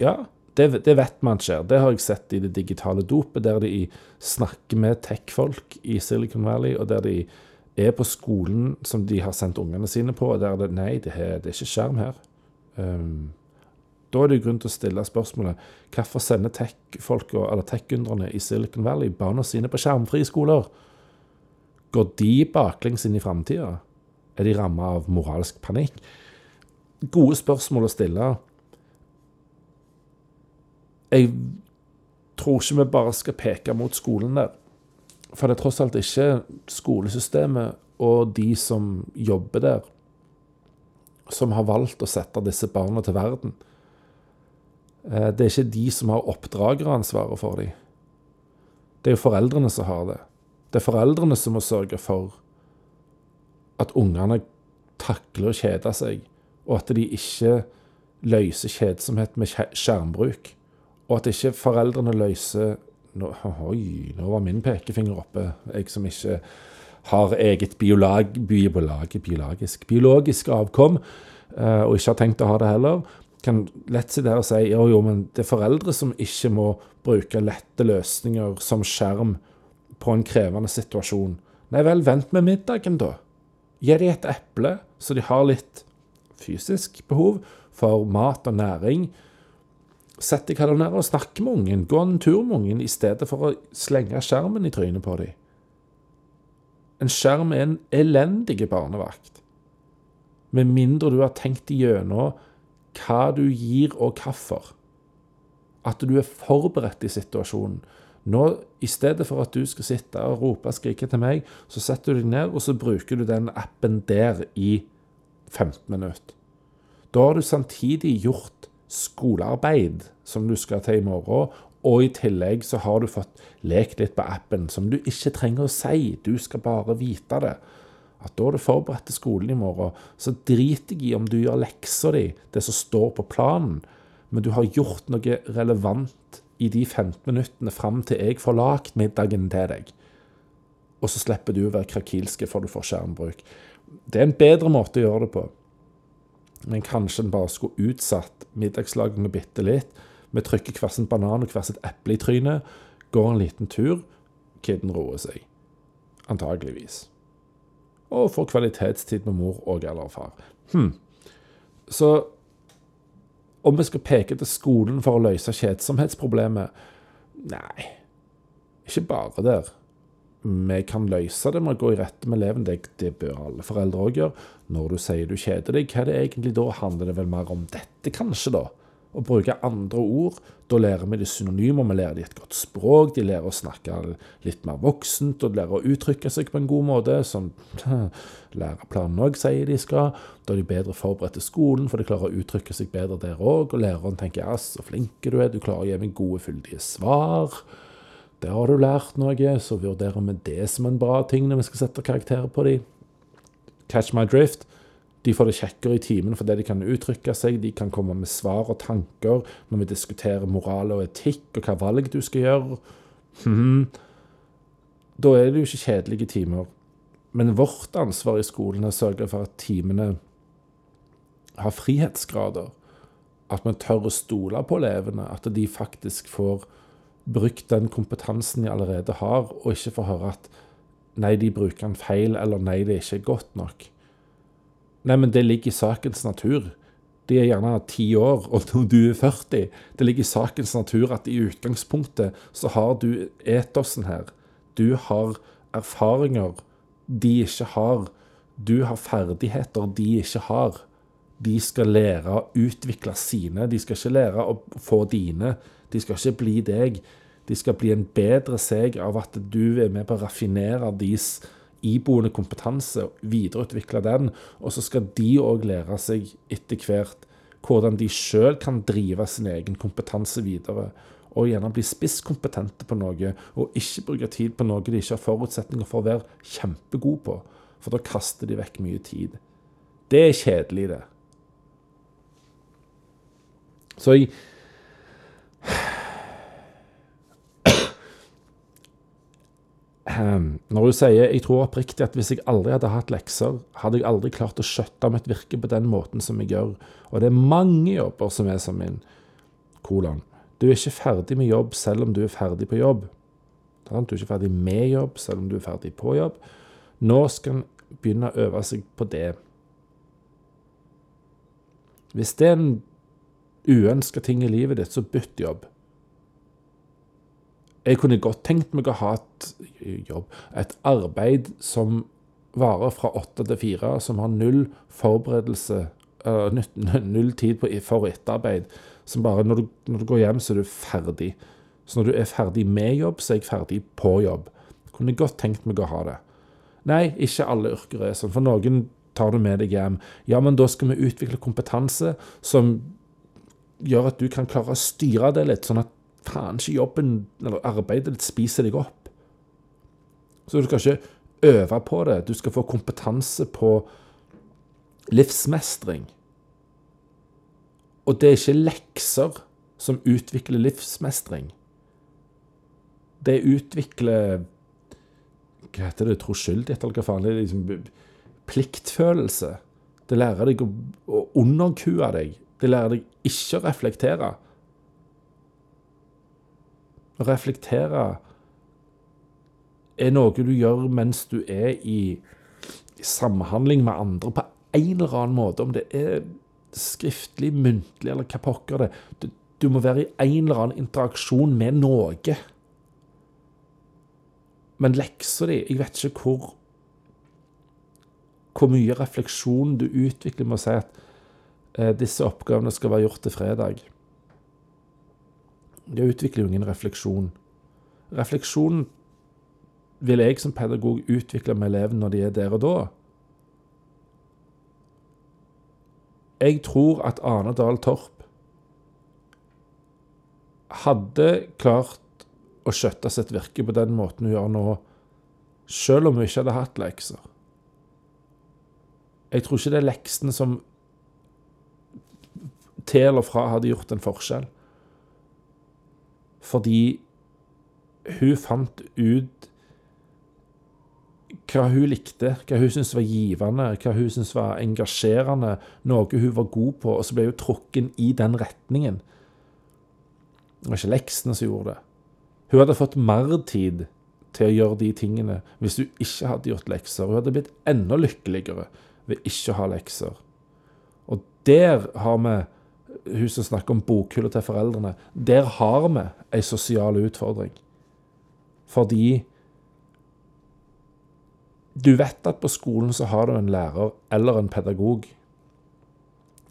Ja, det, det, vet man skjer. Det har jeg sett i det digitale dopet, der de snakker med tech-folk i Silicon Valley, og der de er på skolen som de har sendt ungene sine på, og der det Nei, det, er, det er ikke skjerm her. Um, da er det grunn til å stille spørsmålet hvorfor sender tech-gründerne tech i Silicon Valley barna sine på skjermfrie skoler? Går de baklengs inn i framtida? Er de ramma av moralsk panikk? Gode spørsmål å stille. Jeg tror ikke vi bare skal peke mot skolen der. For det er tross alt ikke skolesystemet og de som jobber der, som har valgt å sette disse barna til verden. Eh, det er ikke de som har oppdrageransvaret for dem. Det er jo foreldrene som har det. Det er foreldrene som må sørge for at ungene takler å kjede seg, og at de ikke løser kjedsomhet med skjermbruk. Og at ikke foreldrene løser nå, Oi, nå var min pekefinger oppe. Jeg som ikke har eget biolog, biolog, biologisk, biologisk avkom, uh, og ikke har tenkt å ha det heller, kan lett sitte her og si jo, jo, men det er foreldre som ikke må bruke lette løsninger som skjerm på en krevende situasjon. Nei vel, vent med middagen, da. Gi dem et eple, så de har litt fysisk behov for mat og næring. Sett deg ned og snakk med ungen. Gå en tur med ungen i stedet for å slenge skjermen i trynet på dem. En skjerm er en elendig barnevakt. Med mindre du har tenkt igjennom hva du gir og hvorfor. At du er forberedt i situasjonen. Nå, I stedet for at du skal sitte og rope og skrike til meg, så setter du deg ned og så bruker du den appen der i 15 minutter. Da har du samtidig gjort skolearbeid som du skal til i morgen, og i tillegg så har du fått lekt litt på appen som du ikke trenger å si, du skal bare vite det. At da er du forberedt til skolen i morgen. Så driter jeg i om du gjør leksa di, det som står på planen, men du har gjort noe relevant i de 15 minuttene fram til jeg får lagd middagen til deg. Og så slipper du å være krakilske for du får skjermbruk. Det er en bedre måte å gjøre det på. Men kanskje en bare skulle utsatt middagslagingen bitte litt. Vi trykker hver sin banan og hver sitt eple i trynet, går en liten tur. Kiden roer seg. Antageligvis. Og får kvalitetstid med mor og eller far. Hm. Så om vi skal peke til skolen for å løse kjedsomhetsproblemet Nei, ikke bare der. Vi kan løse det med å gå i rette med eleven. Det, det bør alle foreldre òg gjøre. Når du sier du kjeder deg, hva er det egentlig da? Handler det vel mer om dette, kanskje, da? Å bruke andre ord. Da lærer vi de synonymer, vi lærer de et godt språk, de lærer å snakke litt mer voksent, og de lærer å uttrykke seg på en god måte, som læreplanen òg sier de skal. Da er de bedre forberedt til skolen, for de klarer å uttrykke seg bedre der òg, og læreren tenker ja, så flinke du er, du klarer å gi meg gode, fyldige svar. Der har du lært noe, så vurderer vi det som en bra ting når vi skal sette karakterer på dem. Catch my drift. De får det kjekkere i timen fordi de kan uttrykke seg, de kan komme med svar og tanker når vi diskuterer moral og etikk og hva valg du skal gjøre. Hmm. Da er det jo ikke kjedelige timer. Men vårt ansvar i skolen er å sørge for at timene har frihetsgrader. At vi tør å stole på elevene. At de faktisk får brukt den kompetansen de allerede har, og ikke få høre at nei, de bruker den feil, eller nei, det er ikke godt nok. Nei, men det ligger i sakens natur. De er gjerne ti år, og du er 40. Det ligger i sakens natur at i utgangspunktet så har du etosen her. Du har erfaringer de ikke har. Du har ferdigheter de ikke har. De skal lære å utvikle sine. De skal ikke lære å få dine. De skal ikke bli deg. De skal bli en bedre seg av at du er med på å raffinere deres iboende kompetanse, videreutvikle den. Og så skal de òg lære seg etter hvert hvordan de sjøl kan drive sin egen kompetanse videre. Og gjerne bli spisskompetente på noe, og ikke bruke tid på noe de ikke har forutsetninger for å være kjempegod på. For da kaster de vekk mye tid. Det er kjedelig, det. Så jeg når hun sier jeg tror oppriktig at hvis jeg aldri hadde hatt lekser, hadde jeg aldri klart å skjøtte mitt virke på den måten som jeg gjør. Og det er mange jobber som er som min. Kolon. Du er ikke ferdig med jobb selv om du er ferdig på jobb. Du er ikke ferdig med jobb selv om du er ferdig på jobb. Nå skal en begynne å øve seg på det. Hvis det er en uønska ting i livet ditt, så bytt jobb. Jeg kunne godt tenkt meg å ha et jobb, et arbeid som varer fra åtte til fire, som har null forberedelse, uh, null tid for etterarbeid. Som bare når du, når du, går hjem, så er du ferdig. Så når du er ferdig med jobb, så er jeg ferdig på jobb. Kunne godt tenkt meg å ha det. Nei, ikke alle yrker er sånn. For noen tar du med deg hjem. Ja, men da skal vi utvikle kompetanse som gjør at du kan klare å styre det litt, sånn at faen ikke jobben eller arbeidet ditt spiser deg opp. Så du skal ikke øve på det. Du skal få kompetanse på livsmestring. Og det er ikke lekser som utvikler livsmestring. Det utvikler Hva heter det? Troskyldighet, eller hva faen? Det er liksom pliktfølelse. Det lærer deg å, underkue deg. Det lærer deg ikke å reflektere. Reflektere er noe du gjør mens du er i, i samhandling med andre på en eller annen måte. Om det er skriftlig, muntlig eller hva pokker det du, du må være i en eller annen interaksjon med noe. Men leksa di Jeg vet ikke hvor hvor mye refleksjon du utvikler med å si at eh, disse oppgavene skal være gjort til fredag. Det utvikler jo ingen refleksjon. Refleksjon vil jeg som pedagog utvikle med elevene når de er der og da. Jeg tror at Ane Dahl Torp hadde klart å skjøtte sitt virke på den måten hun gjør nå, selv om hun ikke hadde hatt lekser. Jeg tror ikke det er leksene som til og fra hadde gjort en forskjell. Fordi hun fant ut hva hun likte, hva hun syntes var givende, hva hun syntes var engasjerende, noe hun var god på, og så ble hun trukken i den retningen. Det var ikke leksene som gjorde det. Hun hadde fått mer tid til å gjøre de tingene hvis hun ikke hadde gjort lekser. Hun hadde blitt enda lykkeligere ved ikke å ha lekser. Og der har vi hun som snakker om bokhylla til foreldrene, der har vi ei sosial utfordring. Fordi Du vet at på skolen så har du en lærer eller en pedagog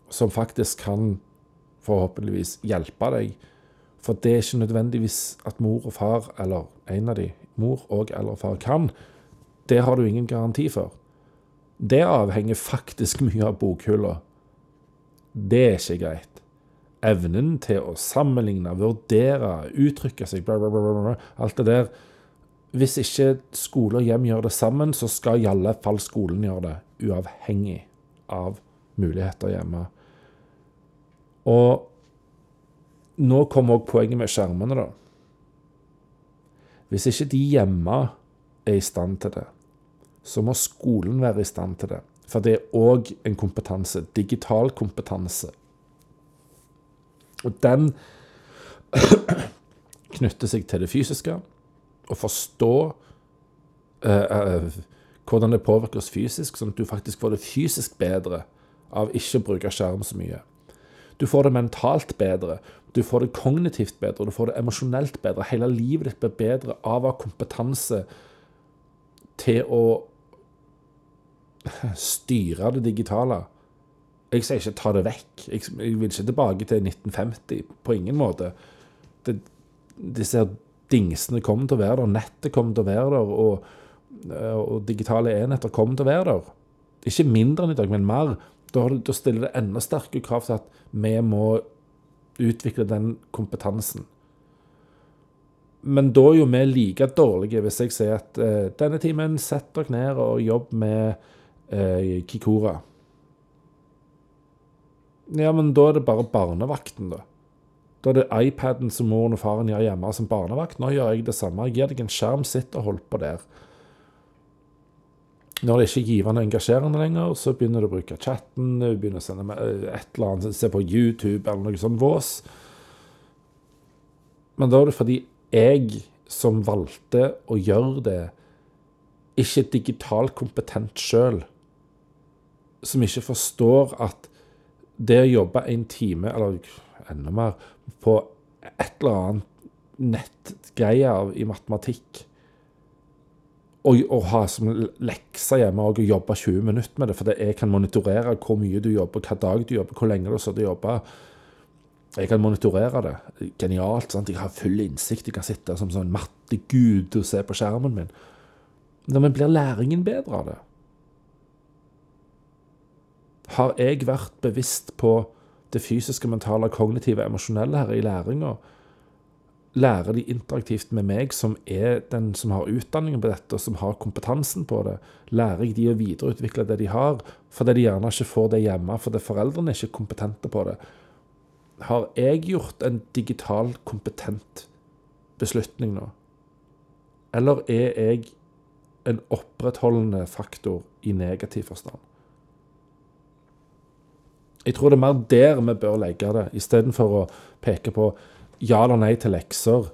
som faktisk kan forhåpentligvis hjelpe deg. For det er ikke nødvendigvis at mor og far, eller en av de, mor og eller far, kan. Det har du ingen garanti for. Det avhenger faktisk mye av bokhylla. Det er ikke greit. Evnen til å sammenligne, vurdere, uttrykke seg, bla, bla, bla, alt det der Hvis ikke skole og hjem gjør det sammen, så skal i alle fall skolen gjøre det, uavhengig av muligheter hjemme. Og nå kommer òg poenget med skjermene, da. Hvis ikke de hjemme er i stand til det, så må skolen være i stand til det. For det er òg en kompetanse. Digital kompetanse. Og den knytter seg til det fysiske. Å forstå uh, uh, hvordan det påvirker oss fysisk, sånn at du faktisk får det fysisk bedre av ikke å bruke skjerm så mye. Du får det mentalt bedre, du får det kognitivt bedre, du får det emosjonelt bedre. Hele livet ditt blir bedre av å ha kompetanse til å styre det digitale. Jeg sier ikke ta det vekk. Jeg, jeg vil ikke tilbake til 1950. På ingen måte. Det, disse dingsene kommer til å være der. Nettet kommer til å være der. Og, og digitale enheter kommer til å være der. Ikke mindre enn i dag, men mer. Da, da stiller det enda sterkere krav til at vi må utvikle den kompetansen. Men da er jo vi like dårlige hvis jeg sier at eh, denne timen sett dere ned og jobb med eh, Kikora. Ja, men da er det bare barnevakten, da. Da er det iPaden som moren og faren gjør hjemme som barnevakt. Nå gjør jeg det samme. Jeg gir deg en skjerm, sitt og hold på der. Når det ikke er givende og engasjerende lenger, så begynner du å bruke chatten, du begynner å sende eh, et eller annet, se på YouTube eller noe sånt vås. Men da er det fordi jeg som valgte å gjøre det, ikke digitalt kompetent sjøl som ikke forstår at det å jobbe en time, eller enda mer, på et eller annet nettgreie i matematikk, og, og, ha som lekse hjemme og jobbe 20 minutter med det, fordi jeg kan monitorere hvor mye du jobber, hva dag du jobber, hvor lenge du har sittet og jobba. Jeg kan monitorere det. Genialt. sant? Jeg har full innsikt. Jeg kan sitte som sånn mattegud og se på skjermen min. Men blir læringen bedre av det? Har jeg vært bevisst på det fysiske, mentale, kognitive, emosjonelle her i læringa? Lærer de interaktivt med meg, som er den som har utdanningen på dette, og som har kompetansen på det? Lærer jeg de å videreutvikle det de har, fordi de gjerne ikke får det hjemme, fordi foreldrene er ikke kompetente på det? Har jeg gjort en digital kompetent beslutning nå? Eller er jeg en opprettholdende faktor i negativ forstand? Jeg tror det er mer der vi bør legge det, istedenfor å peke på ja eller nei til lekser.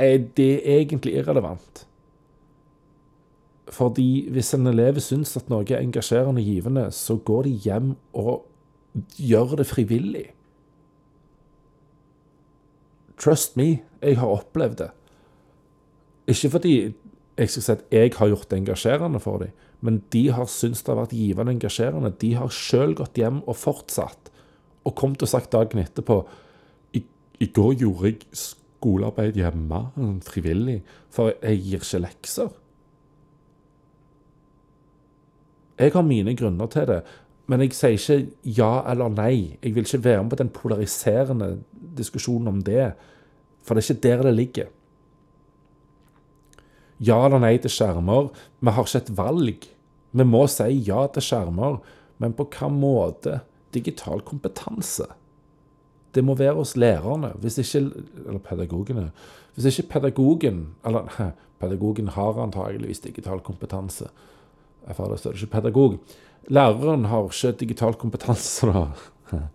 Er det egentlig irrelevant? Fordi hvis en elev syns at noe er engasjerende og givende, så går de hjem og gjør det frivillig. Trust me, jeg har opplevd det. Ikke fordi jeg skal si at jeg har gjort det engasjerende for dem, men de har syntes det har vært givende engasjerende. De har sjøl gått hjem og fortsatt, og kommet og sagt dagen etterpå I, i går gjorde jeg skolearbeid hjemme, frivillig, for jeg gir ikke lekser. Jeg har mine grunner til det, men jeg sier ikke ja eller nei. Jeg vil ikke være med på den polariserende diskusjonen om det, for det er ikke der det ligger ja eller nei til skjermer. Vi har ikke et valg. Vi må si ja til skjermer, men på hvilken måte? Digital kompetanse. Det må være hos lærerne, hvis ikke, eller pedagogene. Hvis ikke pedagogen Eller pedagogen har antageligvis digital kompetanse. For det står ikke pedagog. Læreren har ikke digital kompetanse, da.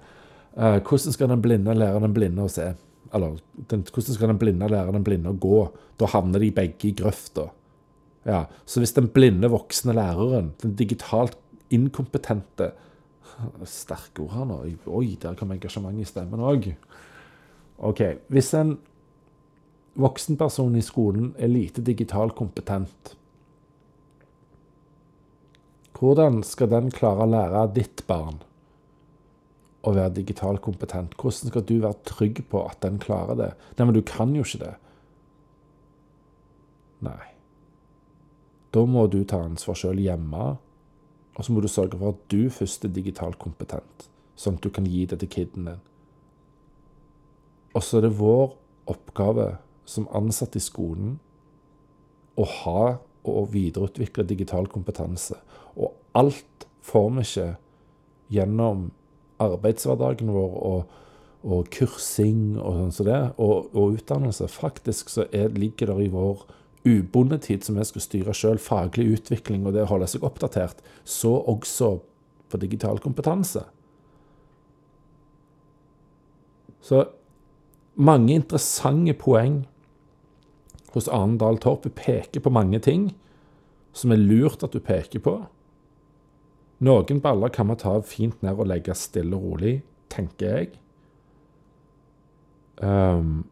Eh, hvordan skal den blinde lære den blinde å se? Eller den, hvordan skal den blinde lære den blinde å gå? Da havner de begge i grøfta. Ja, så hvis den blinde voksne læreren, den digitalt inkompetente Sterke ord her nå. Oi, der kom engasjementet i stemmen òg. OK. Hvis en voksenperson i skolen er lite digitalt kompetent, Hvordan skal den klare å lære ditt barn å være digitalt kompetent? Hvordan skal du være trygg på at den klarer det? Nei, men du kan jo ikke det. Nei. Da må du ta ansvar sjøl hjemme, og så må du sørge for at du først er digitalt kompetent, sånn at du kan gi det til kiden din. Og så er det vår oppgave som ansatte i skolen å ha og videreutvikle digital kompetanse. Og alt får vi ikke gjennom arbeidshverdagen vår og, og kursing og sånn som det, og, og, utdannelse. Faktisk så er, ligger det i vår ubondetid som vi skal styre sjøl, faglig utvikling og det å holde seg oppdatert, så også på digital kompetanse. Så mange interessante poeng hos Arendal Torp. Hun peker på mange ting som er lurt at du peker på. Noen baller kan vi ta fint ned og legge stille og rolig, tenker jeg. Um,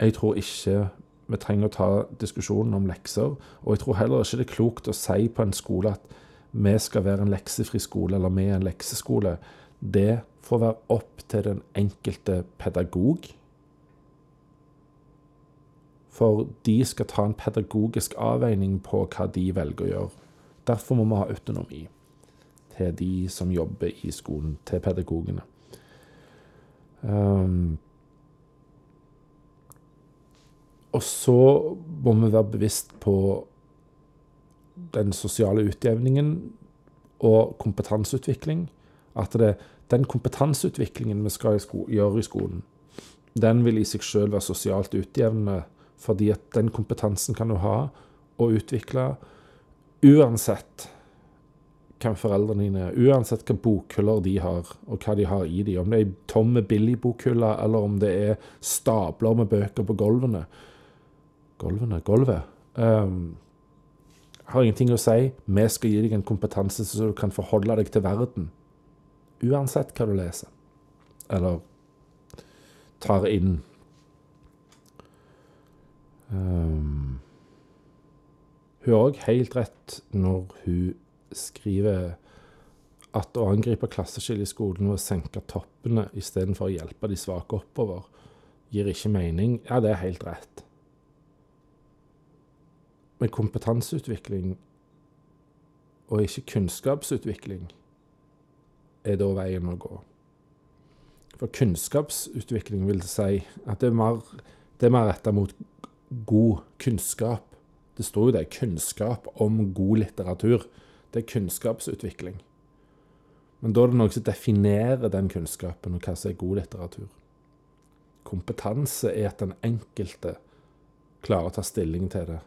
jeg tror ikke vi trenger å ta diskusjonen om lekser. Og jeg tror heller ikke det er klokt å si på en skole at vi skal være en leksefri skole, eller vi er en lekseskole. Det får være opp til den enkelte pedagog. For de skal ta en pedagogisk avveining på hva de velger å gjøre. Derfor må vi ha autonomi til de som jobber i skolen, til pedagogene. Um, og så må vi være bevisst på den sosiale utjevningen og kompetanseutvikling. At det, den kompetanseutviklingen vi skal gjøre i skolen, den vil i seg selv være sosialt utjevnende. Fordi at den kompetansen kan du ha og utvikle uansett hvem foreldrene dine er, uansett hvilke bokhyller de har, og hva de har i dem. Om det er tomme billigbokhyller, eller om det er stabler med bøker på gulvene. Gulvene? Gulvet? Um, har ingenting å si. Vi skal gi deg en kompetanse så du kan forholde deg til verden. Uansett hva du leser. Eller tar inn. Um, hun har òg helt rett når hun skriver at å angripe klasseskillet i skolen ved å senke toppene istedenfor å hjelpe de svake oppover, gir ikke mening. Ja, det er helt rett. Men kompetanseutvikling og ikke kunnskapsutvikling er da veien å gå. For kunnskapsutvikling vil si at det er mer, det mer retta mot god kunnskap. Det står jo det, kunnskap om god litteratur. Det er kunnskapsutvikling. Men da er det noe som definerer den kunnskapen, og hva som er god litteratur. Kompetanse er at den enkelte klarer å ta stilling til det.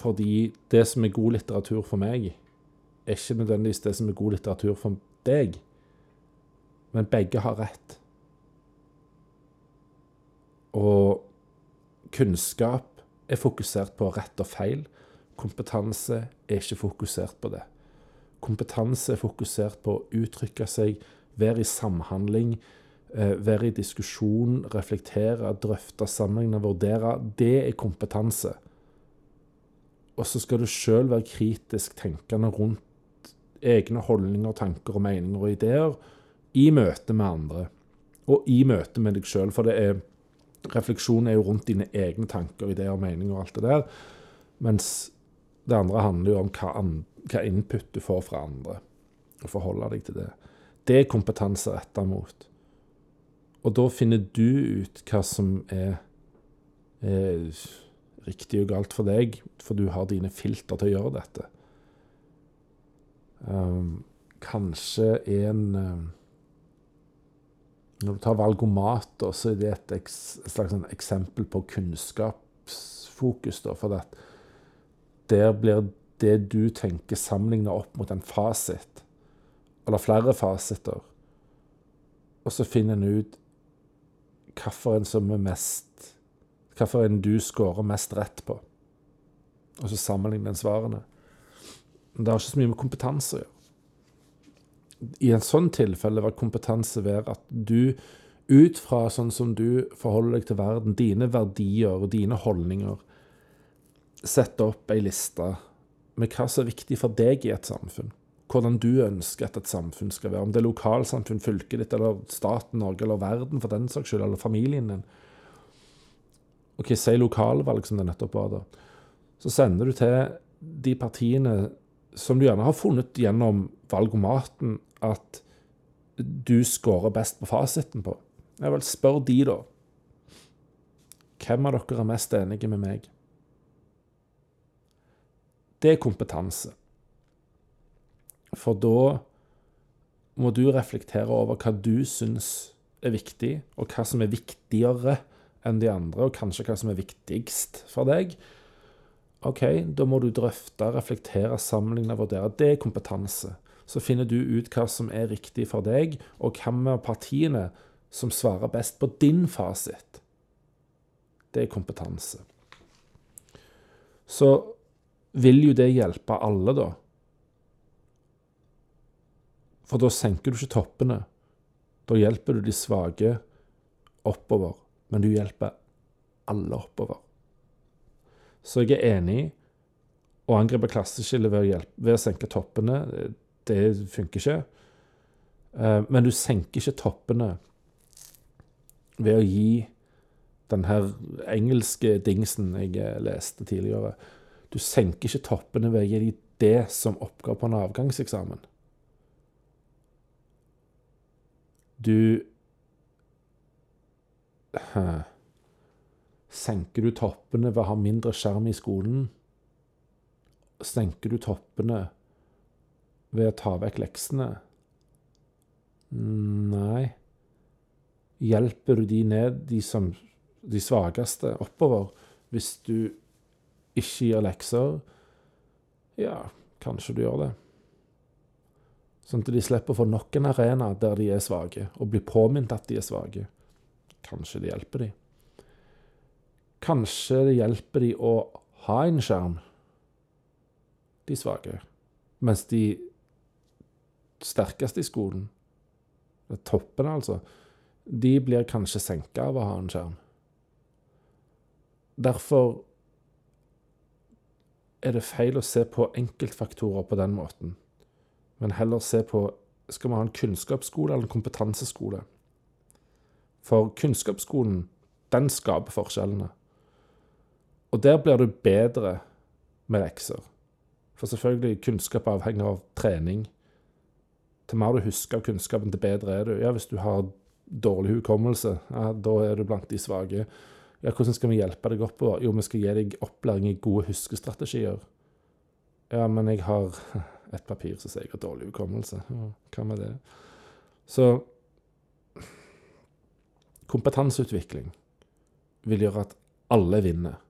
Fordi det som er god litteratur for meg, er ikke nødvendigvis det som er god litteratur for deg. Men begge har rett. Og kunnskap er fokusert på rett og feil. Kompetanse er ikke fokusert på det. Kompetanse er fokusert på å uttrykke seg, være i samhandling, eh, være i diskusjon, reflektere, drøfte, sammenligne, vurdere. Det er kompetanse. Og så skal du sjøl være kritisk tenkende rundt egne holdninger, tanker og meninger og ideer i møte med andre. Og i møte med deg sjøl, for det er refleksjon er jo rundt dine egne tanker, ideer meninger og alt det der. Mens det andre handler jo om hva, hva input du får fra andre, og forholde deg til det. Det er kompetanse retta mot. Og da finner du ut hva som er, er riktig og galt for deg, for du har dine filter til å gjøre dette. Um, kanskje en um, Når du tar valgomat, så er det et, et slags sånn eksempel på kunnskapsfokus. Da, for det at der blir det du tenker, sammenligna opp mot en fasit, eller flere fasiter. Og så finner en ut hvilken som er mest Hvilken du scorer mest rett på. Og så sammenligner en svarene. Men det har ikke så mye med kompetanse å gjøre. I en sånn tilfelle vil kompetanse være at du ut fra sånn som du forholder deg til verden, dine verdier og dine holdninger, sette opp ei liste med hva som er viktig for deg i et samfunn. Hvordan du ønsker at et samfunn skal være. Om det er lokalsamfunn, fylket ditt, eller staten Norge, eller verden for den saks skyld, eller familien din. Ok, Si lokalvalg, som det nettopp var. da. Så sender du til de partiene som du gjerne har funnet gjennom valgomaten at du scorer best på fasiten på. Jeg vil spør de, da. Hvem av dere er mest enige med meg? Det er kompetanse. For da må du reflektere over hva du syns er viktig, og hva som er viktigere enn de andre, og kanskje hva som er viktigst for deg. OK, da må du drøfte, reflektere, sammenligne, vurdere. Det er kompetanse. Så finner du ut hva som er riktig for deg, og hvem av partiene som svarer best på din fasit. Det er kompetanse. Så vil jo det hjelpe alle, da. For da senker du ikke toppene. Da hjelper du de svake oppover, men du hjelper alle oppover. Så jeg er enig. Å angripe klasseskillet ved, å ved å senke toppene, det funker ikke. Eh, men du senker ikke toppene ved å gi den her engelske dingsen jeg leste tidligere Du senker ikke toppene ved å gi dem det som oppgave på en avgangseksamen. Du Hæ. Senker du toppene ved å ha mindre skjerm i skolen? Senker du toppene ved å ta vekk leksene? Nei. Hjelper du de ned, de, som, de svakeste, oppover, hvis du ikke gir lekser? Ja, kanskje du gjør det. Sånn at de slipper å få nok en arena der de er svake, og blir påminnet at de er svake. Kanskje det hjelper de. Kanskje det hjelper de å ha en skjerm, de svake, mens de sterkeste i skolen, toppene altså, de blir kanskje senka av å ha en skjerm. Derfor er det feil å se på enkeltfaktorer på den måten, men heller se på skal vi ha en kunnskapsskole eller en kompetanseskole. For kunnskapsskolen, den skaper forskjellene. Og der blir du bedre med lekser. For selvfølgelig, kunnskap avhenger av trening. Til mer du husker av kunnskapen, til bedre er du. Ja, hvis du har dårlig hukommelse, ja, da er du blant de svake. Ja, hvordan skal vi hjelpe deg oppover? Jo, vi skal gi deg opplæring i gode huskestrategier. Ja, men jeg har et papir som sier jeg har dårlig hukommelse. hva med det? Så kompetanseutvikling vil gjøre at alle vinner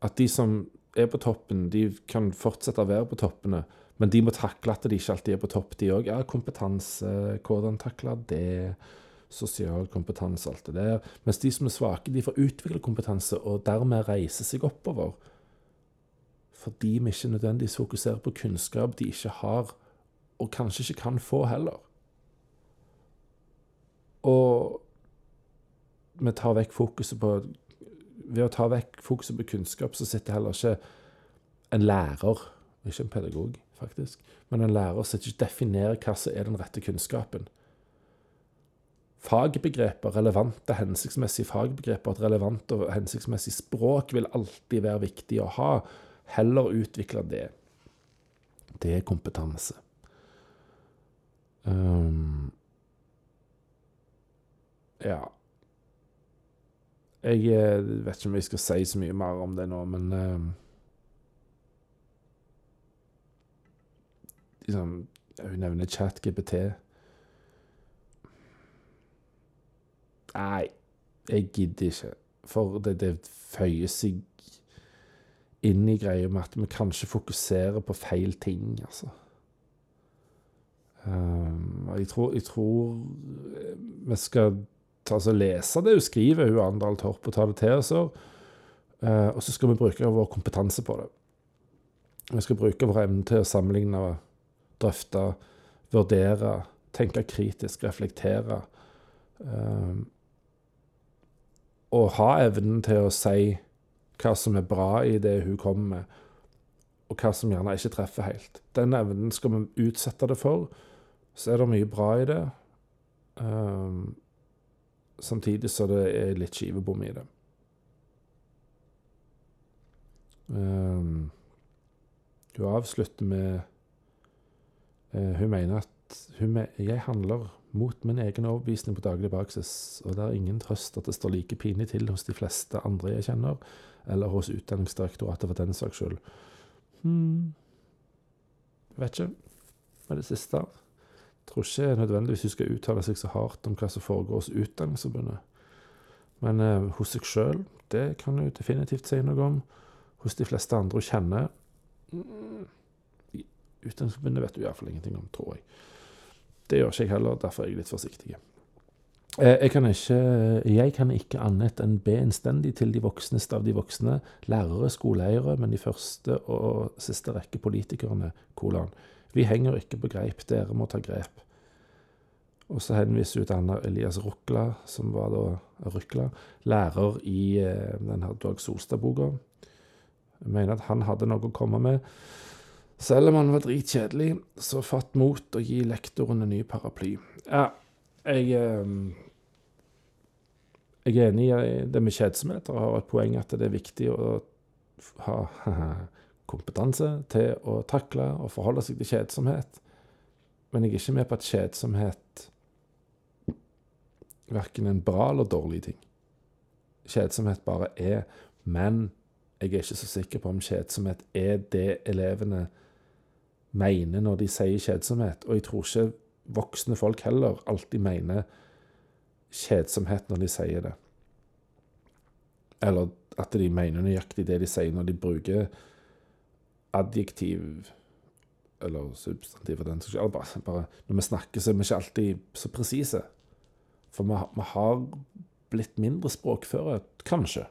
at de som er på toppen, de kan fortsette å være på toppene, men de må takle at de ikke alltid er på topp, de òg. Ja, kompetanse, hvordan takle det, sosial kompetanse, alt det der. Mens de som er svake, de får utvikle kompetanse, og dermed reise seg oppover. Fordi vi ikke nødvendigvis fokuserer på kunnskap de ikke har, og kanskje ikke kan få heller. Og vi tar vekk fokuset på ved å ta vekk fokuset på kunnskap, så sitter heller ikke en lærer, ikke en pedagog, faktisk, men en lærer som ikke definerer hva som er den rette kunnskapen. Fagbegreper, relevante, hensiktsmessige fagbegreper, et relevant og hensiktsmessig språk vil alltid være viktig å ha. Heller utvikle det. Det er kompetanse. Um, ja. Jeg eh, vet ikke om jeg skal si så mye mer om det nå, men um, liksom, Hun nevner ChatGPT. Nei, jeg gidder ikke. For det, det føyer seg inn i greia med at vi kanskje fokuserer på feil ting, altså. Um, jeg, tror, jeg tror vi skal ta og lese det hun skriver, hun Andal Torp, og ta det til oss. Uh, og så skal vi bruke vår kompetanse på det. Vi skal bruke vår evne til å sammenligne, drøfte, vurdere, tenke kritisk, reflektere. Uh, og ha evnen til å si hva som er bra i det hun kommer med. og hva som gjerne ikke treffer helt. Den evnen skal vi utsette det for. Så er det mye bra i det. Um, samtidig så det er litt skivebom i det. Um, hun avslutter med uh, Hun mener at hun jeg handler mot min egen overbevisning på daglig basis, og det er ingen trøst at det står like pinlig til hos de fleste andre jeg kjenner, eller hos Utdanningsdirektoratet for den saks skyld. Hm Vet ikke. Med det siste. Jeg tror ikke nødvendigvis hun skal uttale seg så hardt om hva som foregår hos Utdanningsforbundet. Men eh, hos seg sjøl, det kan hun definitivt si noe om. Hos de fleste andre hun kjenner mm, Utdanningsforbundet vet du iallfall ingenting om, tror jeg. Det gjør ikke jeg heller, derfor er jeg litt forsiktig. Eh, jeg kan, ikke, jeg kan ikke annet enn be innstendig til de voksneste av de voksne, lærere, skoleeiere, men i første og siste rekke politikerne, kolon. Vi henger ikke på greip, dere må ta grep. Og så henviser hun til Anna Elias Rukla, som var da Rukla, lærer i eh, denne Dag Solstad-boka. Jeg mener at han hadde noe å komme med. Selv om han var dritkjedelig, så fatt mot å gi lektoren en ny paraply. Ja, jeg eh, Jeg er enig i det med kjedsomhet og har et poeng at det er viktig å ha kompetanse til å takle og forholde seg til kjedsomhet. Men jeg er ikke med på at kjedsomhet verken en bra eller dårlig ting. Kjedsomhet bare er. Men jeg er ikke så sikker på om kjedsomhet er det elevene mener når de sier kjedsomhet. Og jeg tror ikke voksne folk heller alltid mener kjedsomhet når de sier det. Eller at de mener nøyaktig det de sier når de bruker adjektiv eller substantiv den saks bare, Når vi snakker, så er vi ikke alltid så presise. For vi, vi har blitt mindre språkføre, kanskje.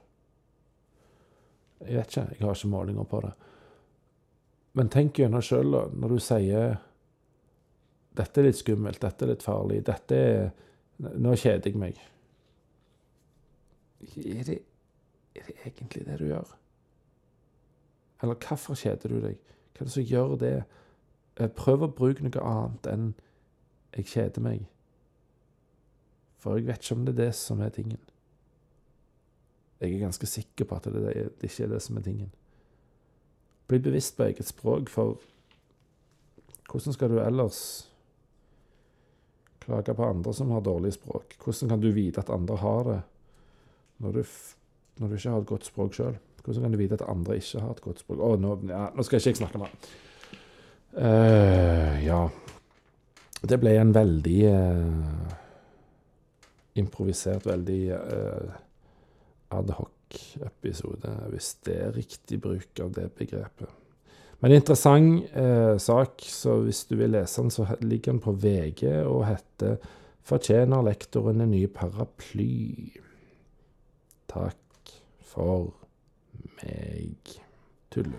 Jeg vet ikke, jeg har ikke målinger på det. Men tenk gjennom sjøl, når du sier dette er litt skummelt, dette er litt farlig, dette er Nå kjeder jeg meg. Er det, er det egentlig det du gjør? Eller hvorfor kjeder du deg? Hva er det som gjør det? Eh, prøv å bruke noe annet enn 'jeg kjeder meg'. For jeg vet ikke om det er det som er tingen. Jeg er ganske sikker på at det, det, ikke er det som er tingen. Bli bevisst på eget språk, for hvordan skal du ellers klage på andre som har dårlig språk? Hvordan kan du vite at andre har det, når du, når du ikke har et godt språk sjøl? Hvordan kan du vite at andre ikke har et godt språk? Å, nå, ja, nå skal ikke jeg snakke mer. Uh, ja. Det ble en veldig uh, improvisert, veldig uh, episode, hvis det er riktig bruk av det begrepet. Men interessant eh, sak, så hvis du vil lese den, så ligger den på VG og heter 'Fortjener lektoren en ny paraply'? Takk for meg. Tullu.